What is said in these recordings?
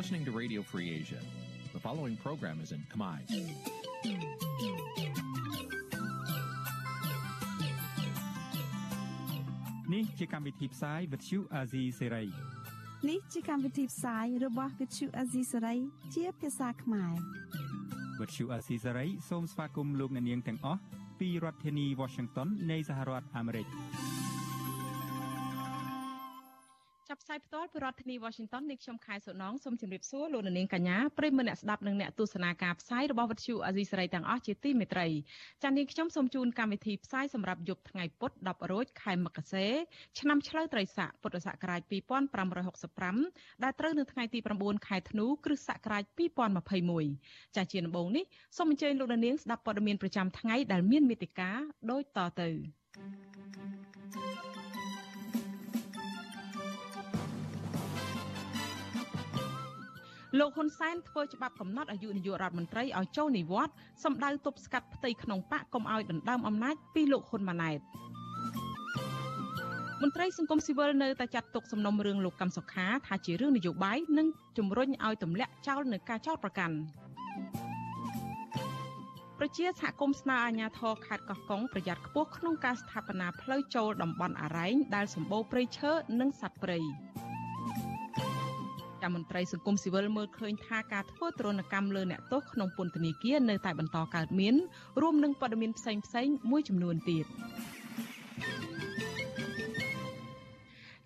listening to Radio Free Asia. The following program is in Khmer. នេះជាកម្មវិធីផ្សាយ Vuthu Azizi Serai នេះជាកម្មវិធីផ្សាយរបស់ Vuthu Azizi Serai ជាភាសាខ្មែរ Vuthu Azizi Serai សូមស្វាគមន៍លោកអ្នកនាងទាំងអស់ពីរដ្ឋធានី Washington នៃសហរដ្ឋអាមេរិក។ ពីរដ្ឋធានី Washington នេះខ្ញុំខែសុណងសូមជម្រាបសួរលោកនាងកញ្ញាប្រិយមិត្តអ្នកស្ដាប់និងអ្នកទស្សនាការផ្សាយរបស់វិទ្យុអាស៊ីសេរីទាំងអស់ជាទីមេត្រីចា៎នាងខ្ញុំសូមជូនកម្មវិធីផ្សាយសម្រាប់យប់ថ្ងៃពុធ10រោចខែមករាឆ្នាំឆ្លូវត្រីស័កពុទ្ធសករាជ2565ដែលត្រូវនៅថ្ងៃទី9ខែធ្នូគ្រិស្តសករាជ2021ចា៎ជាដំបូងនេះសូមអញ្ជើញលោកនាងស្ដាប់ព័ត៌មានប្រចាំថ្ងៃដែលមានមេតិការដូចតទៅ thank you លោកហ៊ុនសែនធ្វើច្បាប់កំណត់អាយុនាយករដ្ឋមន្ត្រីឲ្យចូលនិវត្តន៍សម្ដៅទប់ស្កាត់ផ្ទៃក្នុងបកកុំឲ្យដណ្ដើមអំណាចពីលោកហ៊ុនម៉ាណែតមន្ត្រីសង្គមស៊ីវិលនៅតែចាត់ទុកសំណុំរឿងលោកកម្មសុខាថាជារឿងនយោបាយនិងជំរុញឲ្យទម្លាក់ចោលនៅការចោទប្រកាន់ប្រជាសហគមន៍ស្នើអាជ្ញាធរខេត្តកោះកុងប្រយ័ត្នខ្ពស់ក្នុងការស្ថាបនាផ្លូវចូលតំបន់អរ៉ែងដែលសម្បូរព្រៃឈើនិងសត្វព្រៃ។ តាមមន្ត្រីសង្គមស៊ីវិលមើលឃើញថាការធ្វើទរណកម្មលើអ្នកទោសក្នុងពន្ធនាគារនៅតែបន្តកើតមានរួមនឹងព័ត៌មានផ្សេងផ្សេងមួយចំនួនទៀត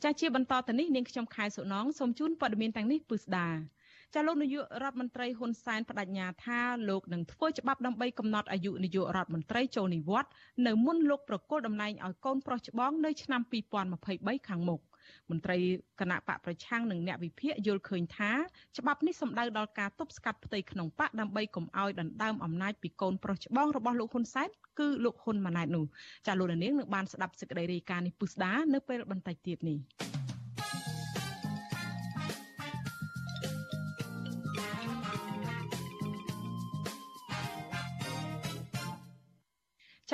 ចាជាបន្តទៅនេះនាងខ្ញុំខែសុណងសូមជូនព័ត៌មានទាំងនេះពិស្ដាចាលោកនាយករដ្ឋមន្ត្រីហ៊ុនសែនបដិញ្ញាថាលោកនឹងធ្វើច្បាប់ដើម្បីកំណត់អាយុនាយករដ្ឋមន្ត្រីចូលនិវត្តន៍នៅមុនលោកប្រកុលតំណែងឲ្យកូនប្រុសច្បងនៅឆ្នាំ2023ខាងមុខ មន្ត្រីគណៈបកប្រឆាំងនិងអ្នកវិភាគយល់ឃើញថាច្បាប់នេះសំដៅដល់ការទប់ស្កាត់ផ្ទៃក្នុងបកដើម្បីកុំឲ្យដណ្ដើមអំណាចពីកូនប្រុសច្បងរបស់លោកហ៊ុនសែនគឺលោកហ៊ុនម៉ាណែតនោះចាលោកនាងនឹងបានស្ដាប់សេចក្តីរាយការណ៍នេះពុស្ដានៅពេលបន្តិចទៀតនេះ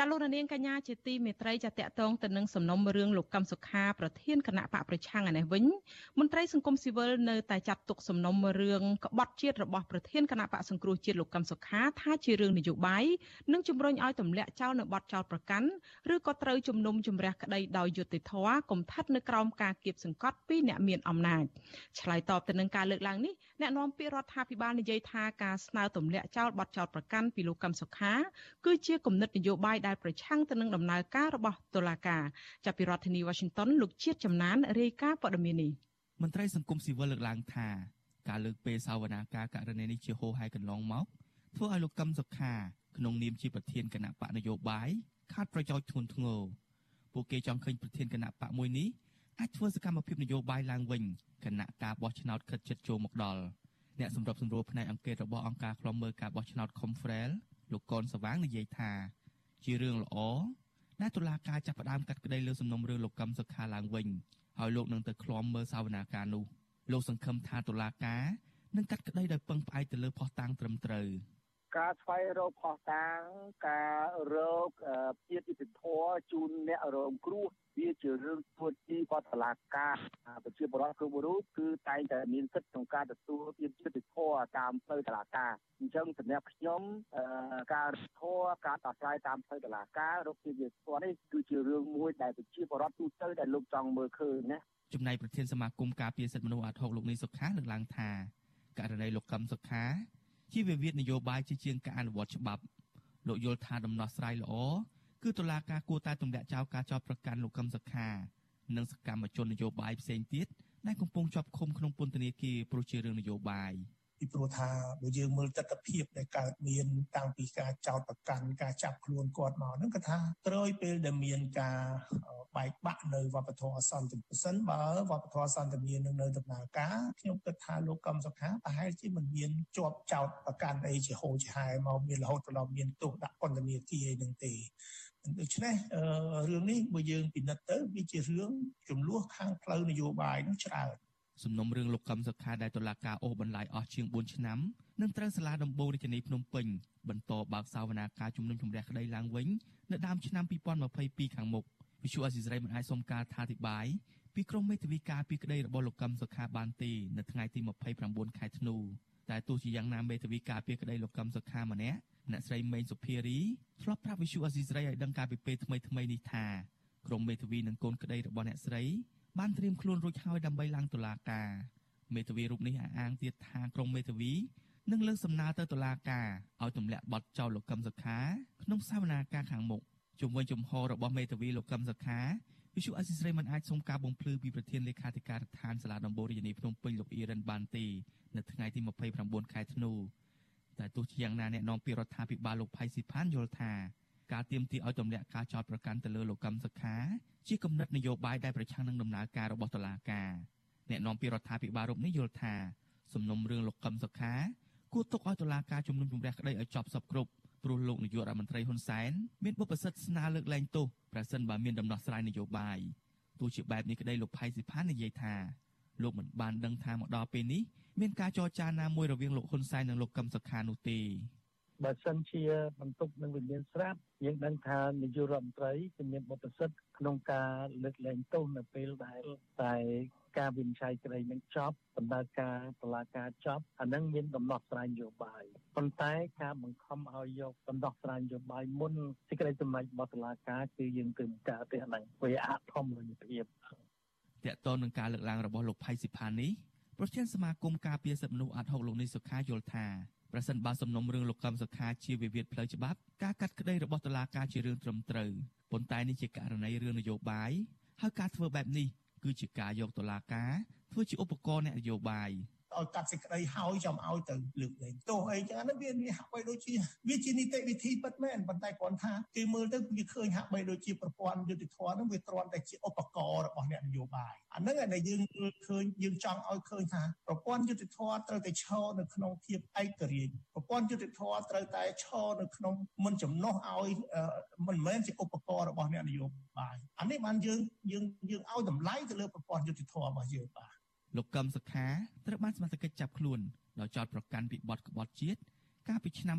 ចាលោកនាងកញ្ញាជាទីមេត្រីចាតកតងទៅនឹងសំណុំរឿងលោកកឹមសុខាប្រធានគណៈបកប្រឆាំងឯនេះវិញមន្ត្រីសង្គមស៊ីវិលនៅតែចាត់ទុកសំណុំរឿងក្បត់ជាតិរបស់ប្រធានគណៈបកសង្គ្រោះជាតិលោកកឹមសុខាថាជារឿងនយោបាយនិងជំរុញឲ្យទម្លាក់ចោលនៅបទចោលប្រកាន់ឬក៏ត្រូវជំនុំជម្រះក្តីដោយយុត្តិធម៌កុំថាត់នៅក្រោមការគៀបសង្កត់ពីអ្នកមានអំណាចឆ្លើយតបទៅនឹងការលើកឡើងនេះអ្នកនាំពាក្យរដ្ឋាភិបាលនិយាយថាការស្នើទម្លាក់ចោលបទចោលប្រកាន់ពីលោកកឹមសុខាគឺជាគំនិតនយោបាយដែលប្រឆាំងទៅនឹងដំណើរការរបស់តុលាការចាប់ពីរដ្ឋធានី Washington លោកជាតិចំណានរាយការណ៍ព័ត៌មាននេះមន្ត្រីសង្គមស៊ីវិលលើកឡើងថាការលើកពេលសាវនាការករណីនេះជាហោហែកន្លងមកធ្វើឲ្យលោកកឹមសុខាក្នុងនាមជាប្រធានគណៈបកនយោបាយខាត់ប្រយោជន៍ធ្ងន់ធ្ងរពួកគេចង់ឃើញប្រធានគណៈបកមួយនេះអាចធ្វើសកម្មភាពនយោបាយឡើងវិញគណៈការបោះឆ្នោតខិតជិតចូលមកដល់អ្នកសម្របសម្រួលផ្នែកអង្គការរបស់អង្គការឃ្លាំមើលការបោះឆ្នោត Confrel លោកកនសវាងនិយាយថា ជារឿងល្អដែលតុលាការចាប់ផ្ដើមកាត់ក្តីលើសំណុំរឿងលោកកឹមសុខាឡើងវិញហើយលោកនឹងទៅឃ្លាំមើលសវនាការនោះលោកសង្ឃឹមថាតុលាការនឹងកាត់ក្តីដោយពឹងផ្អែកទៅលើភស្តុតាងត្រឹមត្រូវ ការស្វែងរកផោះតាងការរកជាទីពិធជូនអ្នករងគ្រោះវាជារឿងទួទីបតឡាការប្រជាពលរដ្ឋគ្រប់រូបគឺតែងតែមានសិទ្ធិក្នុងការទទួលទានយុត្តិធម៌តាមផ្លូវតឡាការអញ្ចឹងសម្រាប់ខ្ញុំការធម៌ការដោះស្រាយតាមផ្លូវតឡាការរកជាយុត្តិធម៌នេះគឺជារឿងមួយដែលប្រជាពលរដ្ឋទូទៅដែលលោកចង់មើលឃើញណាចំណែកប្រធានសមាគមការពារសិទ្ធិមនុស្សអាត់ហុកលោកនេះសុខាលើកឡើងថាករណីលោកកឹមសុខា ជាវិវាទនយោបាយជាជាងការអនុវត្តច្បាប់ លោកយល់ថាដំណោះស្រាយល្អគឺតុលាការគួរតែទម្លាក់ចោលការចោទប្រកាន់លោកកឹមសុខា និងសកម្មជននយោបាយផ្សេងទៀតដែលកំពុងជាប់ឃុំក្នុងពន្ធនាគារព្រោះជារឿងនយោបាយ។ ពីព្រោះថាបើយើងមើលទស្សនវិជ្ជាដែលកើតមានតាំងពីការចោតប្រកាន់ការចាប់ខ្លួនគាត់មកហ្នឹងគឺថាក្រោយពេលដែលមានការបែកបាក់នៅវប្បធម៌សន្តិប្រសិនបើវប្បធម៌សន្តិមាននឹងនៅដំណើរការខ្ញុំគិតថាលោកកឹមសុខាប្រហែលជាមិនមានជាប់ចោតប្រកាន់អីជាហូរជាហែមកមានរហូតដល់មានទោសដាក់ពន្ធនាគារអីនឹងទេដូច្នេះរឿងនេះបើយើងពិនិត្យទៅវាជារឿងចំនួនខាងផ្លូវនយោបាយនោះច្រើន សំណុំរឿងលោកកឹមសុខាដែលតុលាការអូសបន្លាយអស់ជាង4ឆ្នាំនឹងត្រូវសាលាដំបូងរាជធានីភ្នំពេញបន្តបើកសវនាការជំនុំជម្រះក្តីឡើងវិញនៅដើមឆ្នាំ2022ខាងមុខវិសុអេស៊ីសរ៉ៃមិនអាចសុំការថាអធិប្បាយពីពីក្រុមមេធាវីការពីក្តីរបស់លោកកឹមសុខាបានទេនៅថ្ងៃទី29ខែធ្នូតែទោះជាយ៉ាងណាមេធាវីការពីក្តីលោកកឹមសុខាម្នាក់អ្នកស្រីមេងសុភារីធ្លាប់ប្រាប់វិសុអាស៊ីស្រីឲ្យដឹងការពីពេលថ្មីថ្មីនេះថាក្រុមមេធាវីនិងកូនក្តីរបស់អ្នកស្រី បានត្រៀមខ្លួនរួចហើយដើម្បីឡើងតុលាការមេធាវីរូបនេះអះអាងទៀតថាក្រុមមេធាវីនឹងលើកសំណើទៅតុលាការឲ្យទម្លាក់បទចោលលោកកឹមសុខាក្នុងសវនាការខាងមុខជុំវិញជំហររបស់មេធាវីលោកកឹមសុខាវិសុអសិស្រ័យមិនអាចសុំការបំភ្លឺពីប្រធានលេខាធិការដ្ឋានសាលាដំបូងរាជធានីភ្នំពេញលោកអ៊ីរ៉ានបានទេនៅថ្ងៃទី29ខែធ្នូតែទោះជាយ៉ាងណាអ្នកនាំពាក្យរដ្ឋាភិបាលលោកផៃស៊ីផានយល់ថា ការទៀមទីឲ្យទម្លាក់ការចោទប្រកាន់ទៅលើលោកកឹមសុខាជាគំនិតនយោបាយដែលប្រឆាំងនឹងដំណើរការរបស់តុលាការអ្នកនាំពាក្យរដ្ឋាភិបាលរូបនេះយល់ថាសំណុំរឿងលោកកឹមសុខាគួរទុកឲ្យតុលាការជំនុំជម្រះក្តីឲ្យចប់សពគ្រប់ព្រោះលោកនាយករដ្ឋមន្ត្រីហ៊ុនសែនមានបុព្វសិទ្ធិស្នើលើកលែងទោសប្រសិនបើមានដំណោះស្រាយនយោបាយទោះជាបែបនេះក្តីលោកផៃស៊ីផាននិយាយថាលោកមិនបានដឹងថាមកដល់ពេលនេះមានការចរចាណាមួយរវាងលោកហ៊ុនសែននិងលោកកឹមសុខានោះទេ បើសិនជាបន្ទុកនឹងវិមានស្រាប់យើងដឹងថានាយករដ្ឋមន្ត្រីគឺមានបុព្វសិទ្ធិក្នុងការលើកលែងទោសនៅពេលដែលតែការវិនិច្ឆ័យក្តីនឹងចប់ដំណើរការតឡាការចប់អានឹងមានដំណោះស្រាយនយោបាយប៉ុន្តែការបង្ខំឲ្យយកដំណោះស្រាយនយោបាយមុនសេចក្តីសម្រេចរបស់តឡាការគឺយើងទើបការទេអានឹងវាអធម្មនិភាពតកតននឹងការលើកឡើងរបស់លោកផៃស៊ីផាននេះប្រធានសមាគមការពារសិទ្ធិមនុស្សអាត់ហុកលោកនេះសុខាយល់ថា ប្រសិនបើសំណុំរឿងលោកកឹមសុខាជាវិវាទផ្លូវច្បាប់ការកាត់ក្តីរបស់តុលាការជារឿងត្រឹមត្រូវប៉ុន្តែនេះជាករណីរឿងនយោបាយហើយការធ្វើបែបនេះគឺជាការយកតុលាការធ្វើជាឧបករណ៍អ្នកនយោបាយ ឲ្យកាត់សេចក្តីហើយចាំឲ្យទៅលើកលែងទោសអីចឹងហ្នឹងវាវាហាក់បីដូចជាវាជានីតិវិធីពិតមែនប៉ុន្តែគ្រាន់ថាគេមើលទៅវាឃើញហាក់បីដូចជាប្រព័ន្ធយុតិធម៌ហ្នឹងវាគ្រាន់តែជាឧបករណ៍របស់អ្នកនយោបាយអាហ្នឹងដែលយើងឃើញយើងចង់ឲ្យឃើញថាប្រព័ន្ធយុតិធម៌ត្រូវតែឈរនៅក្នុងភាពឯករាជ្យប្រព័ន្ធយុតិធម៌ត្រូវតែឈរនៅក្នុងមិនចំណោះឲ្យមិនមែនជាឧបករណ៍របស់អ្នកនយោបាយអានេះបានយើងយើងយើងឲ្យតម្លៃទៅលើប្រព័ន្ធយុតិធម៌របស់យើងបាទ លោកកឹមសុខាត្រូវបានសមត្ថកិច្ចចាប់ខ្លួនដោយចោទប្រកាន់ពីបទក្បត់ជាតិកាលពីឆ្នាំ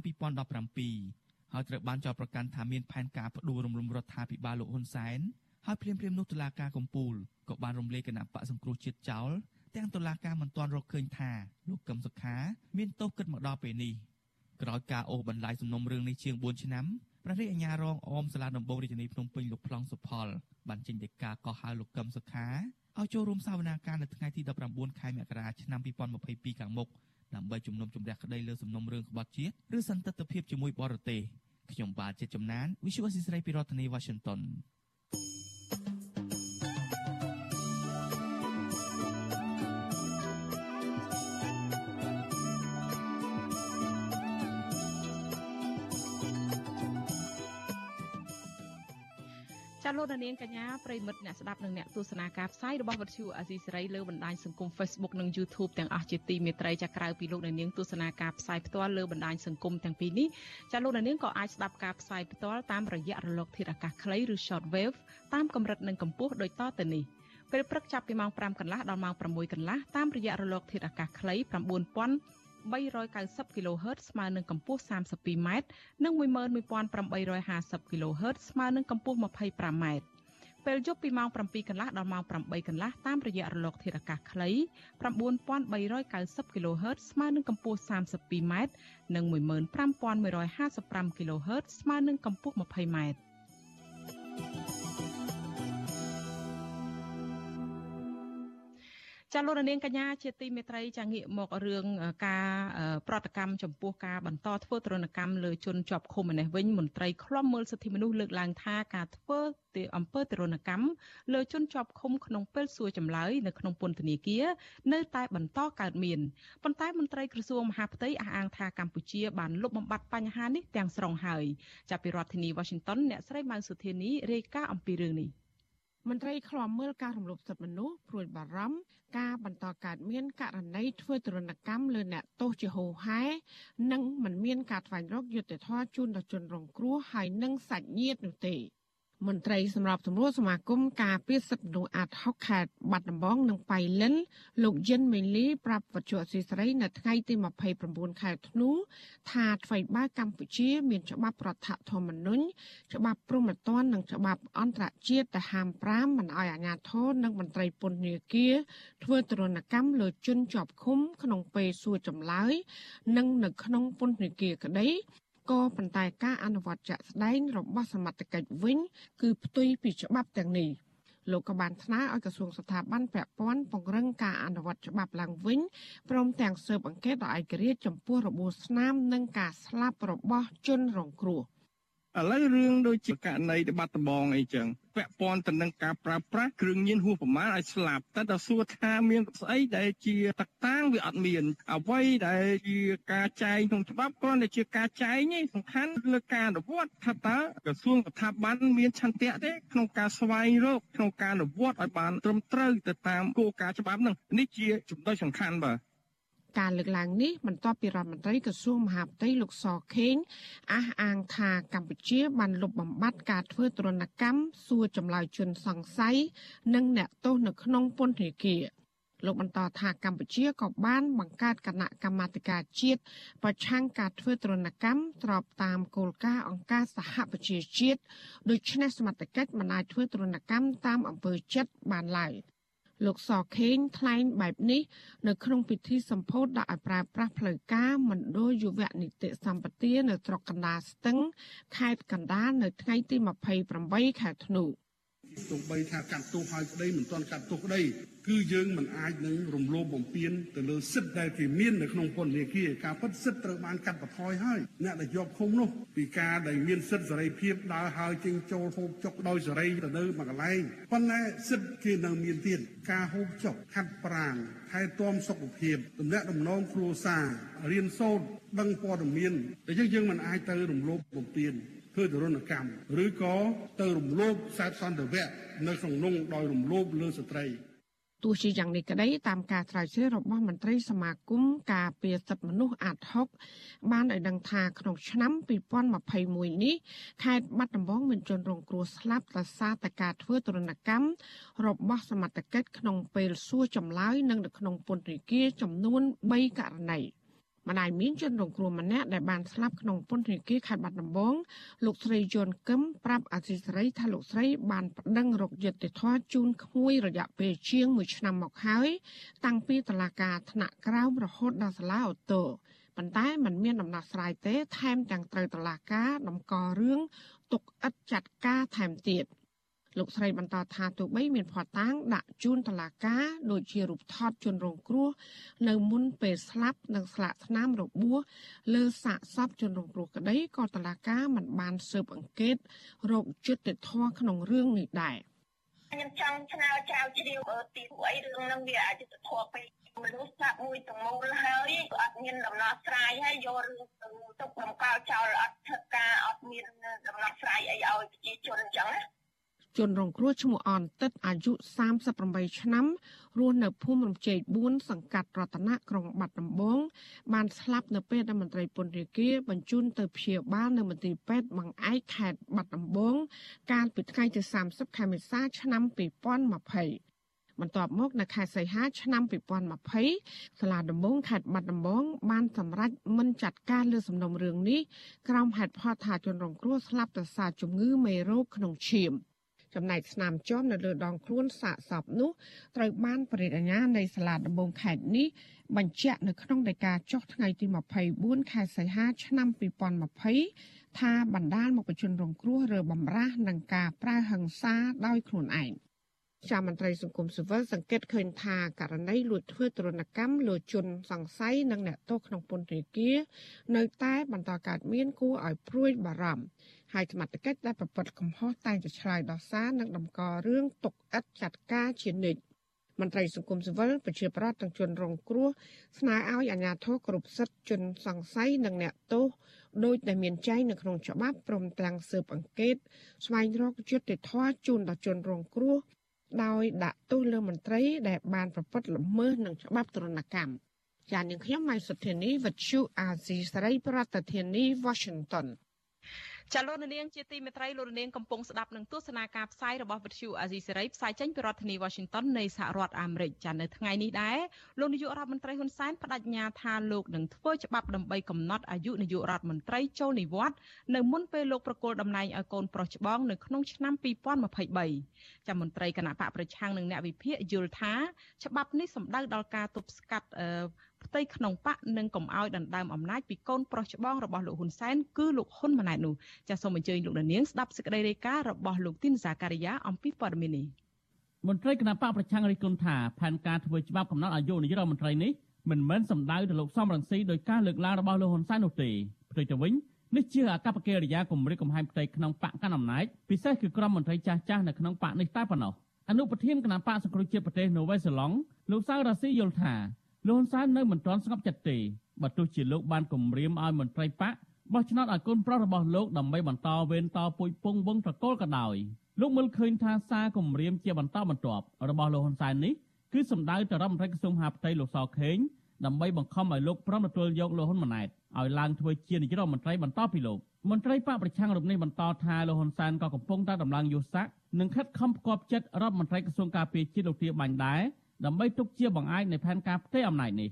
2017ហើយត្រូវបានចោទប្រកាន់ថាមានផែនការផ្ដួលរំលំរដ្ឋាភិបាលលោកហ៊ុនសែនហើយភ្លាមភ្លាមនោះតុលាការកំពូលក៏បានរំលាយគណៈបកសង្គ្រោះជាតិចោលទាំងតុលាការមិនទាន់រកឃើញថាលោកកឹមសុខា មានទោសគិតមកដល់ពេលនេះក្រោយការអូសបន្លាយសំណុំរឿងនេះជាង4ឆ្នាំព្រះរាជអាជ្ញារងអមសាលាដំបងរាជធានីភ្នំពេញលោកប្លង់សុផលបានចេញដីកាកោះហៅលោកកឹមសុខា ឲ្យចូលរួមសវនាការនៅថ្ងៃទី19ខែមករាឆ្នាំ2022ខាងមុខដើម្បីជំនុំជម្រះក្តីលើសំណុំរឿងក្បត់ជាតិឬសន្តិទ្ធភាពជាមួយបរទេសខ្ញុំបាទជាចំណាន Visual Assisray ពីរដ្ឋធានី Washington លោកនាងកញ្ញាប្រិមិត្តអ្នកស្ដាប់និងអ្នកទស្សនាការផ្សាយរបស់វិទ្យុអាស៊ីសេរីលើបណ្ដាញសង្គម Facebook និង YouTube ទាំងអស់ជាទីមេត្រីចាក្រៅពីលោកនាងទស្សនាការផ្សាយផ្ទាល់លើបណ្ដាញសង្គមទាំងពីរនេះចាលោកនាងក៏អាចស្ដាប់ការផ្សាយផ្ទាល់តាមរយៈរលកធាតុអាកាសខ្លីឬ Shortwave តាមកម្រិតនិងកម្ពស់ដូចតទៅនេះពេលព្រឹកចាប់ពីម៉ោង5កន្លះដល់ម៉ោង6កន្លះតាមរយៈរលកធាតុអាកាសខ្លី9000 390 kHz ស្មើនឹងកម្ពស់ 32m និង11850 kHz ស្មើនឹងកម្ពស់ 25m ពេលយប់ពីម៉ោង7កន្លះដល់ម៉ោង8កន្លះតាមរយៈរលកធាតុអាកាសខ្លី9390 kHz ស្មើនឹងកម្ពស់ 32m និង15155 kHz ស្មើនឹងកម្ពស់ 20m ចាលោករនាងកញ្ញាជាទីមេត្រីចាងាកមករឿងការប្រតិកម្មចំពោះការបន្តធ្វើទរណកម្មលើជនជាប់ឃុំនេះវិញមន្ត្រីឃ្លាំមើលសិទ្ធិមនុស្សលើកឡើងថាការធ្វើទីអំពើទរណកម្មលើជនជាប់ឃុំក្នុងពេលសួរចម្លើយនៅក្នុងពន្ធនាគារនៅតែបន្តកើតមានប៉ុន្តែមន្ត្រីក្រសួងមហាផ្ទៃអះអាងថាកម្ពុជាបានលុបបំបាត់បញ្ហានេះទាំងស្រុងហើយចាប់ពីរដ្ឋធានី Washington អ្នកស្រីម៉ៅសុធានីរាយការណ៍អំពីរឿងនេះ មន្ត្រីឃ្លាំមើលការរំលោភសិទ្ធិមនុស្សព្រួយបារម្ភការបន្តកើតមានករណីធ្វើទរណកម្មលើអ្នកទោសជាហូហែនិងមិនមានការថ្វាយរកយុត្តិធម៌ជូនដល់ជនរងគ្រោះហើយនិងសាច់ញាតិនោះទេ មន្ត្រីសម្របសម្រួលសមាគមការពារសិទ្ធិមនុស្សអាតហុកខេត្តបាត់ដំបងនិងបៃលិនលោកយិនមេលីប្រាប់វត្ថុអសីស្រីនៅថ្ងៃទី29ខែធ្នូថាថ្មីបើកម្ពុជា មានច្បាប់រដ្ឋធម្មនុញ្ញច្បាប់ព្រហ្មទណ្ឌនិងច្បាប់អន្តរជាតិដែលហាម5មិនឲ្យអាជ្ញាធរនិងមន្ត្រីពន្ធនាគារធ្វើទរណកម្មលើជនជាប់ឃុំ ក្នុងពេលសួរចម្លើយ និងនៅក្នុងពន្ធនាគារក្តី ក៏ប៉ុន្តែការអនុវត្តជាក់ស្ដែងរបស់សមត្ថកិច្ចវិញ គឺផ្ទុយពីច្បាប់ទាំងនេះលោកក៏បានថ្នើឲ្យក្រសួងស្ថាប័នពាក់ព័ន្ធពង្រឹងការអនុវត្តច្បាប់ឡើងវិញព្រមទាំងស៊ើបអង្កេតដោយឯករាជ្យចំពោះរបួសស្នាមនិងការស្លាប់របស់ជនរងគ្រោះ។ ឥឡូវរឿងដូចជាករណីទៅបាត់ដំបងអីចឹងពាក់ព័ន្ធទៅនឹងការប្រើប្រាស់គ្រឿងញៀនហួសប្រមាណឲ្យស្លាប់តែដល់សួរថាមានស្អីដែលជាតកតាងវាអត់មានអ្វីដែលជាការចែងក្នុងច្បាប់គ្រាន់តែជាការចែងឯងសំខាន់លើការអនុវត្តថាតើក្រសួងស្ថាប័នមានឆន្ទៈទេក្នុងការស្វែងរកក្នុងការអនុវត្តឲ្យបានត្រឹមត្រូវទៅតាមគោលការណ៍ច្បាប់ហ្នឹងនេះជាចំណុចសំខាន់បាទ ការលើកឡើងនេះបន្ទាប់ពីរដ្ឋមន្ត្រីក្រសួងមហាផ្ទៃលោកសខេងអះអាងថាកម្ពុជាបានលុបបំបាត់ការធ្វើទរណកម្មសួរចម្លើយជនសង្ស័យនិងអ្នកទោសនៅក្នុងពន្ធនាគារលោកបន្តថាកម្ពុជាក៏បានបង្កើតគណៈកម្មាធិការជាតិប្រឆាំងការធ្វើទរណកម្មស្របតាមគោលការណ៍អង្គការសហប្រជាជាតិដូច្នេះសមត្ថកិច្ចមិនអាចធ្វើទរណកម្មតាមអំពើចិត្តបានឡើយ។ លោកសខេងថ្លែងបែបនេះ នៅក្នុងពិធីសម្ពោធដាក់ឲ្យប្រើប្រាស់ផ្លូវការមណ្ឌលយុវនីតិសម្បទានៅស្រុកកណ្ដាលស្ទឹងខេត្តកណ្ដាលនៅថ្ងៃទី28ខែធ្នូ ទោះបីថាកាត់ទោសហើយក្តីមិនទាន់កាត់ទោសក្តីគឺយើងមិនអាចនឹងរំលោភបំពានទៅលើសិទ្ធិដែលគេមាននៅក្នុងពន្ធនាគារការពិតសិទ្ធិត្រូវបានកាត់បន្ថយហើយអ្នកដែលជាប់ឃុំនោះពីការដែលមានសិទ្ធិសេរីភាពដើរហើរចេញចូលហូបចុកដោយសេរីទៅនៅមួយកន្លែងប៉ុន្តែសិទ្ធិគេនៅមានទៀតការហូបចុកខាត់ប្រាងថែទាំសុខភាពទំនាក់ទំនងគ្រួសាររៀនសូត្រដឹងព័ត៌មានតែយើងយើងមិនអាចទៅរំលោភបំពាន ធ្វើទរណកម្មឬក៏ទៅរំលោភសាសន្តិវៈនៅក្នុងនោះដោយរំលោភលើស្ត្រីទោះជាយ៉ាងនេះក្តីតាមការស្រាវជ្រាវរបស់មន្ត្រីសមាគមការពារសិទ្ធិមនុស្សអាត់ហុកបានឲ្យដឹងថាក្នុងឆ្នាំ2021នេះខេត្តបាត់ដំបងមានជនរងគ្រោះស្លាប់ដោយសារតែការធ្វើទរណកម្មរបស់សមត្ថកិច្ចក្នុងពេលសួរចម្លើយនិងនៅក្នុងពន្ធនាគារចំនួន3ករណី។ ម្ដាយមានជនរងគ្រោះម្នាក់ដែលបានស្លាប់ក្នុងពន្ធនាគារខេត្តបាត់ដំបងលោកស្រីយន់កឹមប្រាប់អសីសេរីថាលោកស្រីបានប្តឹងរកយុត្តិធម៌ជូនក្មួយរយៈពេលជាង1ឆ្នាំមកហើយតាំងពីតុលាការថ្នាក់ក្រោមរហូតដល់សាលាអូតូប៉ុន្តែมันមានដំណោះស្រាយទេថែមទាំងត្រូវតុលាការតម្កល់រឿងទុកឥតចាត់ការថែមទៀត។ លោកស្រីបន្តថាទោះបីមានផាត់តាងដាក់ជូនតឡាការដូចជារូបថតជនរងគ្រោះនៅមុនពេលស្លាប់និងស្លាកស្នាមរបួសលើសាកសពជនរងគ្រោះក្តីក៏តឡាការមិនបានស៊ើបអង្កេតរោគចិត្តធម៌ក្នុងរឿងនេះដែរខ្ញុំចង់ឆ្ងល់ចៅជ្រាវអឺទីអីរឿងនឹងវាអយុត្តិធម៌ពេកមនុស្សស្លាប់មួយទាំងមូលហើយអត់មានដំណោះស្រាយហើយយករឿងទៅទុកតម្កល់ចោលអត់ធ្វើការអត់មានដំណោះស្រាយអីឲ្យប្រជាជនអញ្ចឹងណា ជនរងគ្រោះឈ្មោះអនតិតអាយុ38ឆ្នាំរស់នៅភូមិរំជែក4សង្កាត់រតនៈក្រុងបាត់ដំបងបានស្លាប់នៅពេលដែលមន្ត្រីពន្ធនាគារបញ្ជូនទៅព្យាបាលនៅមន្ទីរពេទ្យបង្អែកខេត្តបាត់ដំបង កាលពីថ្ងៃទី30ខែមេសា ឆ្នាំ2020បន្ទាប់មកនៅខែសីហាឆ្នាំ2020សាលាដំបងខេត្តបាត់ដំបងបានសម្រេចមិនចាត់ការលើសំណុំរឿងនេះក្រោមហេតុផលថាជនរងគ្រោះស្លាប់ដោយសារជំងឺមេរោគក្នុងឈាម។ ចំណែកស្នាមជាប់នៅលើដងខ្លួនសាកសពនោះត្រូវបានបរិយាញានៃសាលាដំបងខេត្តនេះបញ្ជាក់នៅក្នុងដីកាចុះថ្ងៃទី24ខែសីហាឆ្នាំ2020ថាបណ្ដាលមកបជនរងគ្រោះរើបំរាស់នឹងការប្រើហិង្សាដោយខ្លួនឯងជាមន្ត្រីសង្គមស៊ីវិលសង្កេតឃើញថាករណីលួចធ្វើទរណកម្មលើជនសង្ស័យនិងអ្នកទោសក្នុងពន្ធនាគារនៅតែបន្តកើតមានគួរឲ្យព្រួយបារម្ភ ហើយសមត្ថកិច្ចដែលប្រព្រឹត្តកំហុសតែងតែឆ្លើយដោះសារនិងតម្កល់រឿងទុកឥតចាត់ការជានិច្ចមន្ត្រីសង្គមស៊ីវិលប្រជាប្រដ្ឋទាំងជនរងគ្រោះស្នើឲ្យអាជ្ញាធរគ្រប់សិទ្ធិជនសង្ស័យនិងអ្នកទោសដោយដែលមានចែងនៅក្នុងច្បាប់ព្រមទាំងស៊ើបអង្កេត ស្វែងរកយុត្តិធម៌ជូនដល់ជនរងគ្រោះដោយដាក់ទោសលើមន្ត្រីដែលបានប្រព្រឹត្តល្មើសនឹងច្បាប់ទរណកម្មចាននាងខ្ញុំម៉ៃសុធានីវិទ្យុអាស៊ីសេរីប្រធានាធិបតី Washington ចាលោកនាងជាទីមេត្រីលោកនាងកំពុងស្ដាប់នឹងទស្សនាការផ្សាយរបស់វិទ្យុអាស៊ីសេរីផ្សាយចេញពីរដ្ឋធានី Washington នៃសហរដ្ឋអាមេរិកចានៅថ្ងៃនេះដែរលោកនាយករដ្ឋមន្ត្រីហ៊ុនសែនបដិញ្ញាថាលោកនឹងធ្វើច្បាប់ដើម្បីកំណត់អាយុនាយករដ្ឋមន្ត្រីចូលនិវត្តន៍នៅមុនពេលលោកប្រគល់តំណែងឲ្យកូនប្រុសច្បងនៅក្នុងឆ្នាំ2023ចាមន្ត្រីគណៈបកប្រឆាំងនិងអ្នកវិភាគយល់ថាច្បាប់នេះសម្ដៅដល់ការទប់ស្កាត់ ផ្ទៃក្នុងបកនិងកំឲ្យដណ្ដើមអំណាចពីកូនប្រុសច្បងរបស់លោកហ៊ុនសែនគឺលោកហ៊ុនម៉ាណែតនោះចាសសូមអញ្ជើញលោកនាងស្ដាប់សេចក្តីរាយការណ៍របស់លោកទីនសាការីយ៉ាអំពីព័ត៌មាននេះមន្ត្រីគណៈបកប្រឆាំងរិះគន់ថាផែនការធ្វើច្បាប់កំណត់អាយុនាយករដ្ឋមន្ត្រីនេះមិនមែនសំដៅទៅលោកសំរងស៊ីដោយការលើកឡើងរបស់លោកហ៊ុនសែននោះទេផ្ទុយទៅវិញនេះជាអកប្បកិរិយាគម្រិតកំហែងផ្ទៃក្នុងបកកណ្ដាលអំណាចពិសេសគឺក្រុមមន្ត្រីចាស់ចាស់នៅក្នុងបកនេះតែប៉ុណ្ណោះអនុប្រធានគណៈបកសង្គ្រោះជាតិប្រទេសនូវេសេឡង់លោកសៅរ៉ាស៊ីយល់ថា លោកហ៊ុនសែននៅមិនទាន់ស្ងប់ចិត្តទេបើទោះជាលោកបានគម្រាមឲ្យមន្ត្រីបកបោះឆ្នោតឲ្យកូនប្រុសរបស់លោកដើម្បីបន្តវេនតពុយពងវងត្រកូលក៏ដោយលោកមើលឃើញថាសារគម្រាមជាបន្តបន្ទាប់របស់លោកហ៊ុនសែននេះគឺសម្ដៅទៅរដ្ឋមន្ត្រីក្រសួងមហាផ្ទៃលោកសខេងដើម្បីបង្ខំឲ្យលោកព្រមទទួលយកលោកហ៊ុនម៉ាណែតឲ្យឡើងធ្វើជានាយករដ្ឋមន្ត្រីបន្តពីលោកមន្ត្រីបកប្រឆាំងរូបនេះបន្តថាលោកហ៊ុនសែនក៏កំពុងតែដំឡើងយុស័កនិងខិតខំផ្គប់ចិត្តរដ្ឋមន្ត្រីក្រសួងការពារជាតិលោកទាបាញ់ដែរ ដើម្បីទុកជាបង្អែកនៃផែនការផ្ទៃអំណាចនេះ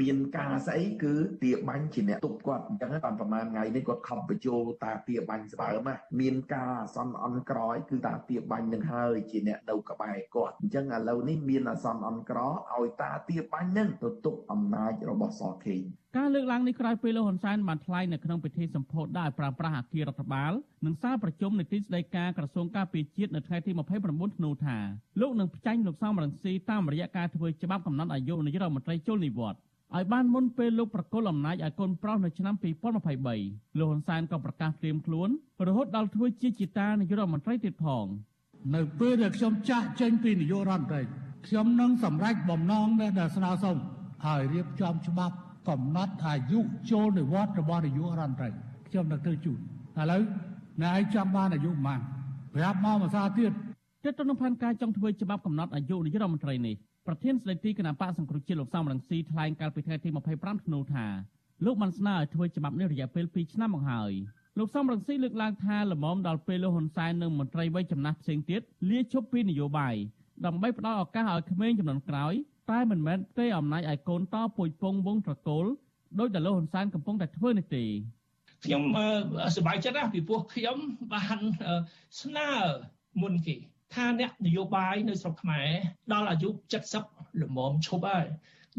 មានការស្អីគឺទាបាញ់ជាអ្នកទប់គាត់អញ្ចឹងតាមប្រហែលថ្ងៃនេះគាត់ខំបញ្ចូលតាទាបាញ់ស្បើមណាមានការអសន្នអន់ក្រោយគឺតាទាបាញ់នឹងហើយជាអ្នកនៅក្បែរគាត់អញ្ចឹងឥឡូវនេះមានអសន្នអន់ក្រឲ្យតាទាបាញ់នឹងទៅទប់អំណាចរបស់សខេងការលើកឡើងនេះក្រោយពេលលោកហ៊ុនសែនបានថ្លែងនៅក្នុងពិធីសម្ពោធដោយប្រើប្រាស់អគាររដ្ឋបាលនិងសាលប្រជុំនៃទីស្តីការក្រសួងការពារជាតិនៅថ្ងៃទី29ធ្នូថាលោកនឹងផ្ចាញ់លោកសំរងស៊ីតាមរយៈការធ្វើច្បាប់កំណត់អាយុនាយករដ្ឋមន្ត្រីចូលនិវត្តន៍ឲ្យបានមុនពេលលោកប្រកុលអំណាចឲ្យកូនប្រុសនៅឆ្នាំ2023លោកហ៊ុនសែនក៏ប្រកាសត្រៀមខ្លួនរហូតដល់ធ្វើជាជាតានាយករដ្ឋមន្ត្រីទៀតផងនៅពេលដែលខ្ញុំចាស់ចេញពីនាយករដ្ឋមន្ត្រីខ្ញុំនឹងសម្រេចបំណងដែលស្នើសុំហើយរៀបចំច្បាប់ កំណត់អាយុចូលនិវត្តន៍របស់នាយករដ្ឋមន្ត្រីខ្ញុំនឹងធ្វើជូនឥឡូវអ្នកឯងចង់បានអាយុប៉ុន្មានប្រាប់មកភាសាទៀតទាក់ទងនឹងផែនការចង់ធ្វើច្បាប់កំណត់អាយុនាយករដ្ឋមន្ត្រីនេះប្រធានស្ដីទីគណៈបកសង្គ្រោះជាតិលោកសំរងស៊ីថ្លែងកាលពីថ្ងៃទី25ធ្នូថាលោកបានស្នើឲ្យធ្វើច្បាប់នេះរយៈពេល2ឆ្នាំមកហើយលោកសំរងស៊ីលើកឡើងថាលំមដល់ពេលលោកហ៊ុនសែននិងមន្ត្រីវ័យចំណាស់ផ្សេងទៀតលាឈប់ពីនយោបាយដើម្បីផ្ដល់ឱកាសឲ្យក្មេងចំនួនក្រោយ តែមិនមែនទេអំណាចឲ្យកូនតពុយពងវងត្រកូលដោយដែលលោកហ៊ុនសែនកំពុងតែធ្វើនេះទេខ្ញុំសប្បាយចិត្តណាស់ពីព្រោះខ្ញុំបានស្នើមុនគេថាអ្នកនយោបាយនៅស្រុកខ្មែរដល់អាយុ70ល្មមឈប់ហើយ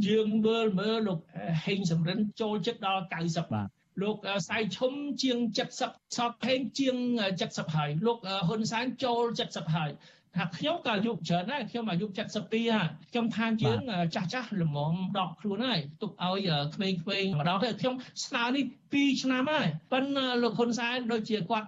យើងមើលមើលលោកហេងសំរិនចូលចិត្តដល់90បាទលោកសៃឈុំជាង70សតផេងជាង70ហើយលោកហ៊ុនសែនចូល70ហើយ ថាខ្ញុំក៏អាយុច្រើនដែរខ្ញុំអាយុ72ហើយខ្ញុំថាយើងចាស់ចាស់ល្មមដកខ្លួនហើយទុកឲ្យក្មេងៗម្ដងទៅខ្ញុំស្នើនេះ2ឆ្នាំហើយប៉ុន្តែលោកហ៊ុនសែនដូចជាគាត់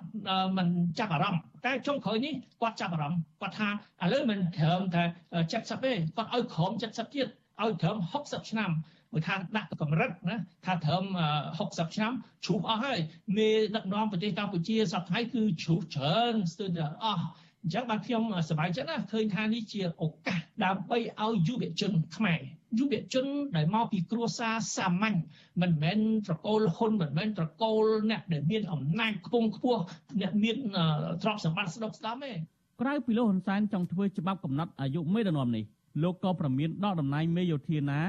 មិនចាប់អារម្មណ៍តែចុងក្រោយនេះគាត់ចាប់អារម្មណ៍គាត់ថាឥឡូវមិនត្រឹមតែ70ទេគាត់ឲ្យក្រោម70ទៀតឲ្យត្រឹម60ឆ្នាំមួយថាដាក់កម្រិតណាថាត្រឹម60ឆ្នាំជ្រុះអស់ហើយមេដឹកនាំប្រទេសកម្ពុជាសប្តាហ៍គឺជ្រុះច្រើនស្ទើរតែអស់ អញ្ចឹងបាទខ្ញុំសប្បាយចិត្តណាឃើញថានេះជាឱកាសដើម្បីឲ្យយុវជនខ្មែរយុវជនដែលមកពីគ្រួសារសាមញ្ញមិនមែនត្រកូលហ៊ុនមិនមែនត្រកូលអ្នកដែលមានអំណាចខ្ពង់ខ្ពស់អ្នកមានទ្រព្យសម្បត្តិស្ដុកស្ដំទេក្រៅពីលោកហ៊ុនសែនចង់ធ្វើច្បាប់កំណត់អាយុមេដឹកនាំនេះលោកក៏ប្រមានដកតំណែងមេយោធាណា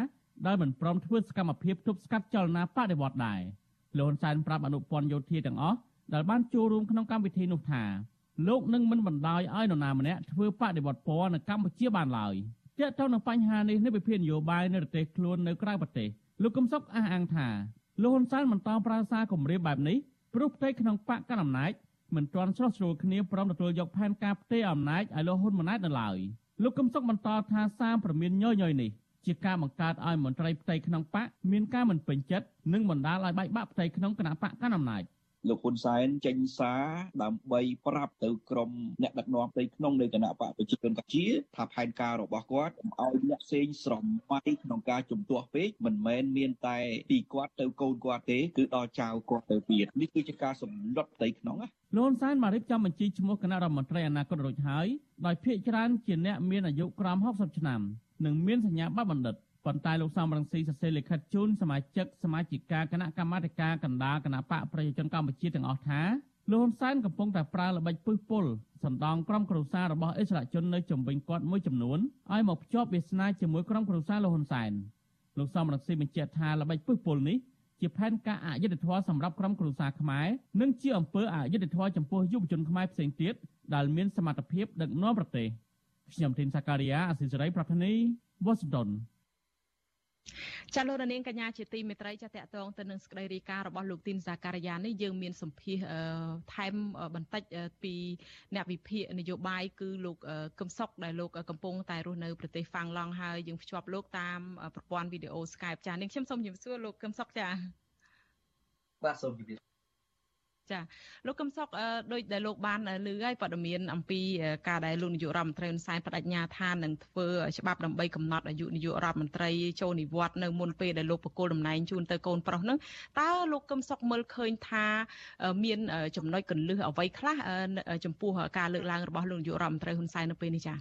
ដែលមិនព្រមធ្វើសកម្មភាពទប់ស្កាត់ចលនាបដិវត្តដែរលោកហ៊ុនសែនប្រាប់អនុព័ន្ធយោធាទាំងអស់ដែលបានចូលរួមក្នុងកម្មវិធីនោះថា លោកនឹងមិនបណ្ដោយឲ្យនរណាម្នាក់ធ្វើបដិវត្តពណ៌នៅកម្ពុជាបានឡើយទាក់ទងនឹងបញ្ហានេះនៃវិភាគនយោបាយនៅប្រទេសខ្លួននៅក្រៅប្រទេសលោកកឹមសុខអះអាងថាលោកហ៊ុនសែនបន្តប្រើសារគម្រាមបែបនេះព្រោះផ្ទៃក្នុងបកកណ្ដាលអំណាចមិនទាន់ឆ្លោះជ្រួលគ្នាព្រមទទួលយកផែនការផ្ទៃអំណាចឲ្យលោកហ៊ុនម៉ាណែតនៅឡើយលោកកឹមសុខបន្តថាសារព្រមានញយញយនេះជាការបង្កើតឲ្យមន្ត្រីផ្ទៃក្នុងបកមានការមិនពេញចិត្តនិងបណ្ដាលឲ្យបែកបាក់ផ្ទៃក្នុងគណៈបកកណ្ដាលអំណាច លោកហ៊ុនសែនចេញសារដើម្បីប្រាប់ទៅក្រុមអ្នកដឹកនាំផ្ទៃក្នុងនៃគណៈបកប្រជាជនកម្ពុជាថាផែនការរបស់គាត់កុំឲ្យអ្នកផ្សេងស្រមៃក្នុងការជំទាស់ពេកមិនមែនមានតែពីគាត់ទៅកូនគាត់ទេគឺដល់ចៅគាត់ទៅទៀតនេះគឺជាការសម្លុតផ្ទៃក្នុងណាលោកសែនបានរៀបចំបញ្ជីឈ្មោះគណៈរដ្ឋមន្ត្រីអនាគតរួចហើយដោយភាកច្រើនជាអ្នកមានអាយុក្រោម60ឆ្នាំនិងមានសញ្ញាបត្របណ្ឌិត ប៉ុន្តែលោកសំរងស៊ីសរសេរលិខិតជូនសមាជិកសមាជិកាគណៈកម្មាធិការកណ្ដាលគណៈបកប្រជាជនកម្ពុជាទាំងអស់ថាលោកហ៊ុនសែនកំពុងតែប្រើល្បិចពឹសពុលសណ្ដងក្រុមគ្រួសាររបស់អិសរាជជននៅជំវិញគាត់មួយចំនួនឲ្យមកភ្ជាប់វាសនាជាមួយក្រុមគ្រួសារលោកហ៊ុនសែនលោកសំរងស៊ីបញ្ជាក់ថាល្បិចពឹសពុលនេះជាផែនការអយុធធម៌សម្រាប់ក្រុមគ្រួសារខ្មែរនិងជាអំពើអយុធធម៌ចំពោះយុវជនខ្មែរផ្សេងទៀតដែលមានសមត្ថភាពដឹកនាំប្រទេសខ្ញុំធីនសាការីយ៉ាអសិសរីប្រធានីវ៉ាស៊ីនតោន ចាលោកនាងកញ្ញាជាទីមេត្រីចាតកតងទៅនឹងសេចក្តីរាយការណ៍របស់លោកទីនសាការីយ៉ានេះយើងមានសម្ភាសថែមបន្តិចពីអ្នកវិភាគនយោបាយគឺលោកកឹមសុកដែលលោកកំពុងតែរស់នៅប្រទេសហ្វាំងឡង់ហើយយើងភ្ជាប់លោកតាមប្រព័ន្ធវីដេអូ Skype ចានាងខ្ញុំសូមជម្រាបសួរលោកកឹមសុកចាបាទសូមជម្រាប ចាលោកកឹមសុខដោយដែលលោកបានលើហើយព័ត៌មានអំពីការដែលលោកនាយករដ្ឋមន្ត្រីហ៊ុនសែនបដិញ្ញាថានឹងធ្វើច្បាប់ដើម្បីកំណត់អាយុនាយករដ្ឋមន្ត្រីចូលនិវត្តន៍នៅមុនពេលដែលលោកបកគលតំណែងជូនទៅកូនប្រុសនឹងតើលោកកឹមសុខមើលឃើញថាមានចំណុចកន្លឹះអ្វីខ្លះចំពោះការលើកឡើងរបស់លោកនាយករដ្ឋមន្ត្រីហ៊ុនសែននៅពេលនេះចា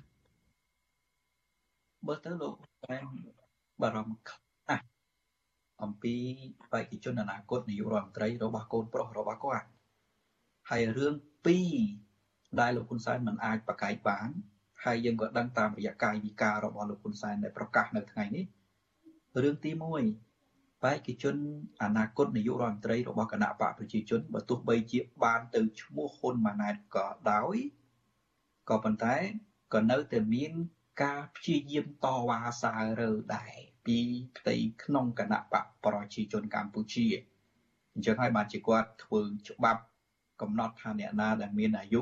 បើទៅលោកតែបារម្ភណាស់អំពីបេក្ខជនអនាគតនាយករដ្ឋមន្ត្រីរបស់កូនប្រុសរបស់គាត់ ហើយរឿងពីរដែលលោកហ៊ុនសែនមិនអាចប្រកែកបានហើយយើងក៏ដឹងតាមរយៈកាយវិការរបស់លោកហ៊ុនសែនដែលប្រកាសនៅថ្ងៃនេះរឿងទី1បេក្ខជនអនាគតនាយករដ្ឋមន្ត្រីរបស់គណៈបកប្រជាជនបើទោះបីជាបានទៅឈ្មោះហ៊ុនម៉ាណែតក៏ដោយក៏ប៉ុន្តែក៏នៅតែមានការព្យាយាមតវ៉ាសាររើដែរពីផ្ទៃក្នុងគណៈបកប្រជាជនកម្ពុជាអញ្ចឹងហើយបានជាគាត់ធ្វើច្បាប់ កំណត់ថាអ្នកណាដែលមានអាយុ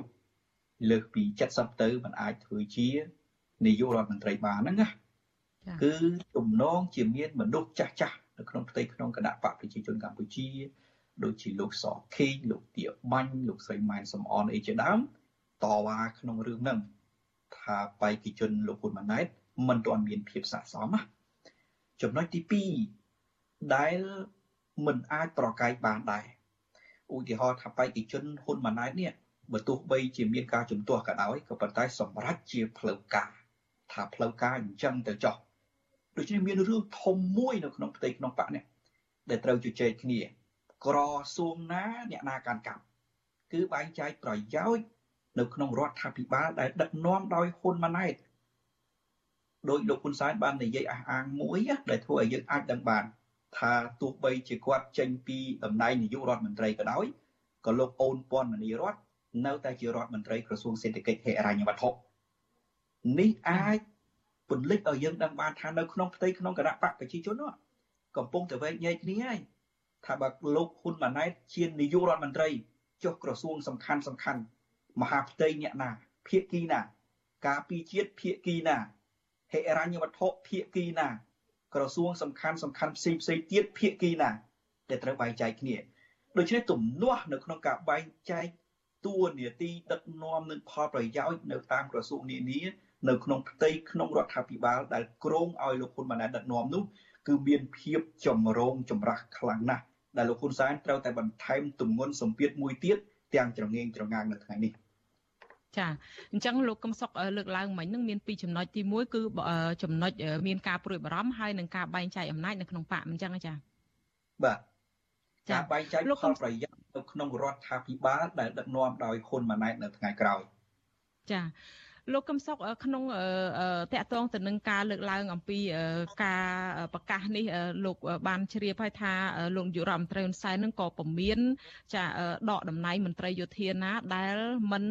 លើសពី70ទៅมันអាចធ្វើជានាយករដ្ឋមន្ត្រីបានហ្នឹងណាគឺទំនងជាមានមនុស្សចាស់ចាស់នៅក្នុងផ្ទៃក្នុងគណៈបកប្រជាជនកម្ពុជា ដូចជាលោកសខេងលោកទៀបាញ់លោកស្រីម៉ែនសំអនអីជាដើមតវ៉ាក្នុងរឿងហ្នឹងថាបេក្ខជនលោកហ៊ុនម៉ាណែតមិនទាន់មានភាពស័ក្តិសមណាចំណុចទី2ដែលមិនអាចប្រកែកបានដែរ ឧទាហរណ៍ថាបេក្ខជនហ៊ុនម៉ាណែតនេះបើទោះបីជាមានការជំទាស់ក៏ដោយក៏ប៉ុន្តែសម្រាប់ជាផ្លូវការថាផ្លូវការអញ្ចឹងទៅចោះដូច្នេះមានរឿងធំមួយនៅក្នុងផ្ទៃក្នុងបកនេះដែលត្រូវជជែកគ្នា ក្រសួងណាអ្នកណាកាន់កាប់គឺបែងចែកប្រយោជន៍នៅក្នុងរដ្ឋាភិបាលដែលដឹកនាំដោយហ៊ុនម៉ាណែតដោយលោកហ៊ុនសែនបាននិយាយអះអាងមួយដែលធ្វើឲ្យយើងអាចដឹងបាន ថាទោះបីជាគាត់ចេញពីតំណែងនាយករដ្ឋមន្ត្រីក៏ដោយក៏លោកអូនពាន់មនីរដ្ឋនៅតែជារដ្ឋមន្ត្រីក្រសួងសេដ្ឋកិច្ចហិរញ្ញវត្ថុនេះអាចពន្លិចឲ្យយើងដឹងបានថានៅក្នុងផ្ទៃក្នុងគណៈបកប្រជាជននោះកំពុងតែវែកញែកគ្នាហើយថាបើលោកហ៊ុនម៉ាណែតជានាយករដ្ឋមន្ត្រីចុះក្រសួងសំខាន់សំខាន់មហាផ្ទៃអ្នកណាភាគីណា ការពីជាតិភាគីណាហិរញ្ញវត្ថុភាគីណា ក្រសួងសំខាន់សំខាន់ផ្សេងផ្សេងទៀតភាគីណា ដែលត្រូវបែងចែកគ្នាដូច្នេះទំនាស់នៅក្នុងការបែងចែកតួនាទីដឹកនាំនិងផលប្រយោជន៍នៅតាមក្រសួងនានានៅក្នុងផ្ទៃក្នុងរដ្ឋាភិបាលដែលគ្រោងឲ្យលោកហ៊ុនម៉ាណែតដឹកនាំនោះគឺមានភាពចម្រូងចម្រាសខ្លាំងណាស់ដែលលោកហ៊ុនសែនត្រូវតែបន្ថែមទម្ងន់សម្ពាធមួយទៀតទាំងច្រងៀងច្រងាងនៅថ្ងៃនេះ ចាអញ្ចឹងលោកកឹមសុខលើកឡើងមិញនឹងមានពីរចំណុចទី1គឺចំណុចមានការព្រួយបារម្ភហើយនឹងការបែងចែកអំណាចនៅក្នុងបកអញ្ចឹងចាបាទការបែងចែកផលប្រយោជន៍នៅក្នុងរដ្ឋាភិបាលដែលដឹកនាំដោយហ៊ុនម៉ាណែតនៅថ្ងៃក្រោយចា លោកកឹមសុខក្នុងតកតងទៅនឹងការលើកឡើងអំពីការប្រកាសនេះលោកបានជ្រាបហើយថាលោកនាយករដ្ឋមន្ត្រីហ៊ុនសែននឹងក៏ពមៀនចាដកតំណែងមន្ត្រីយោធាណា ដែលមិន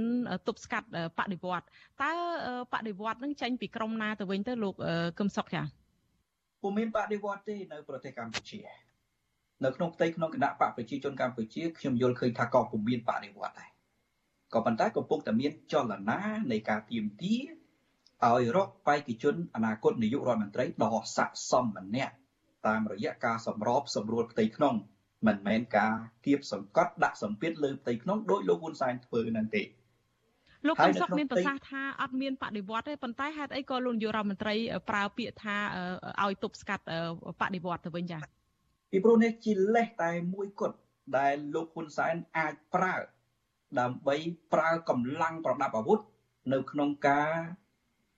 ទប់ស្កាត់បដិវត្តតើបដិវត្តនឹងចេញពីក្រមណាទៅវិញទៅលោកកឹមសុខចាពុំមានបដិវត្តទេនៅប្រទេសកម្ពុជានៅក្នុងផ្ទៃក្នុងគណៈបកប្រជាជនកម្ពុជាខ្ញុំយល់ឃើញថាក៏ពុំមានបដិវត្តដែរ ក៏ប៉ុន្តែកំពុងតែមានចលនានៃការទៀមទាឲ្យរកបេក្ខជនអនាគតនាយករដ្ឋមន្ត្រីដ៏ស័ក្តិសមម្នាក់តាមរយៈការសម្របសម្រួលផ្ទៃក្នុងមិនមែនការគៀបសង្កត់ដាក់សម្ពាធលើផ្ទៃក្នុងដោយលោកហ៊ុនសែនធ្វើនឹងទេលោកកឹមសុខមានប្រសាសន៍ថាអត់មានបដិវត្តទេប៉ុន្តែហេតុអីក៏លោកនាយករដ្ឋមន្ត្រីប្រើពាក្យថាឲ្យទប់ស្កាត់បដិវត្តទៅវិញចា៎ពីព្រោះនេះជាលេសតែមួយគត់ដែលលោកហ៊ុនសែនអាចប្រើ ដើម្បីប្រើកម្លាំងប្រដាប់អាវុធនៅក្នុងការ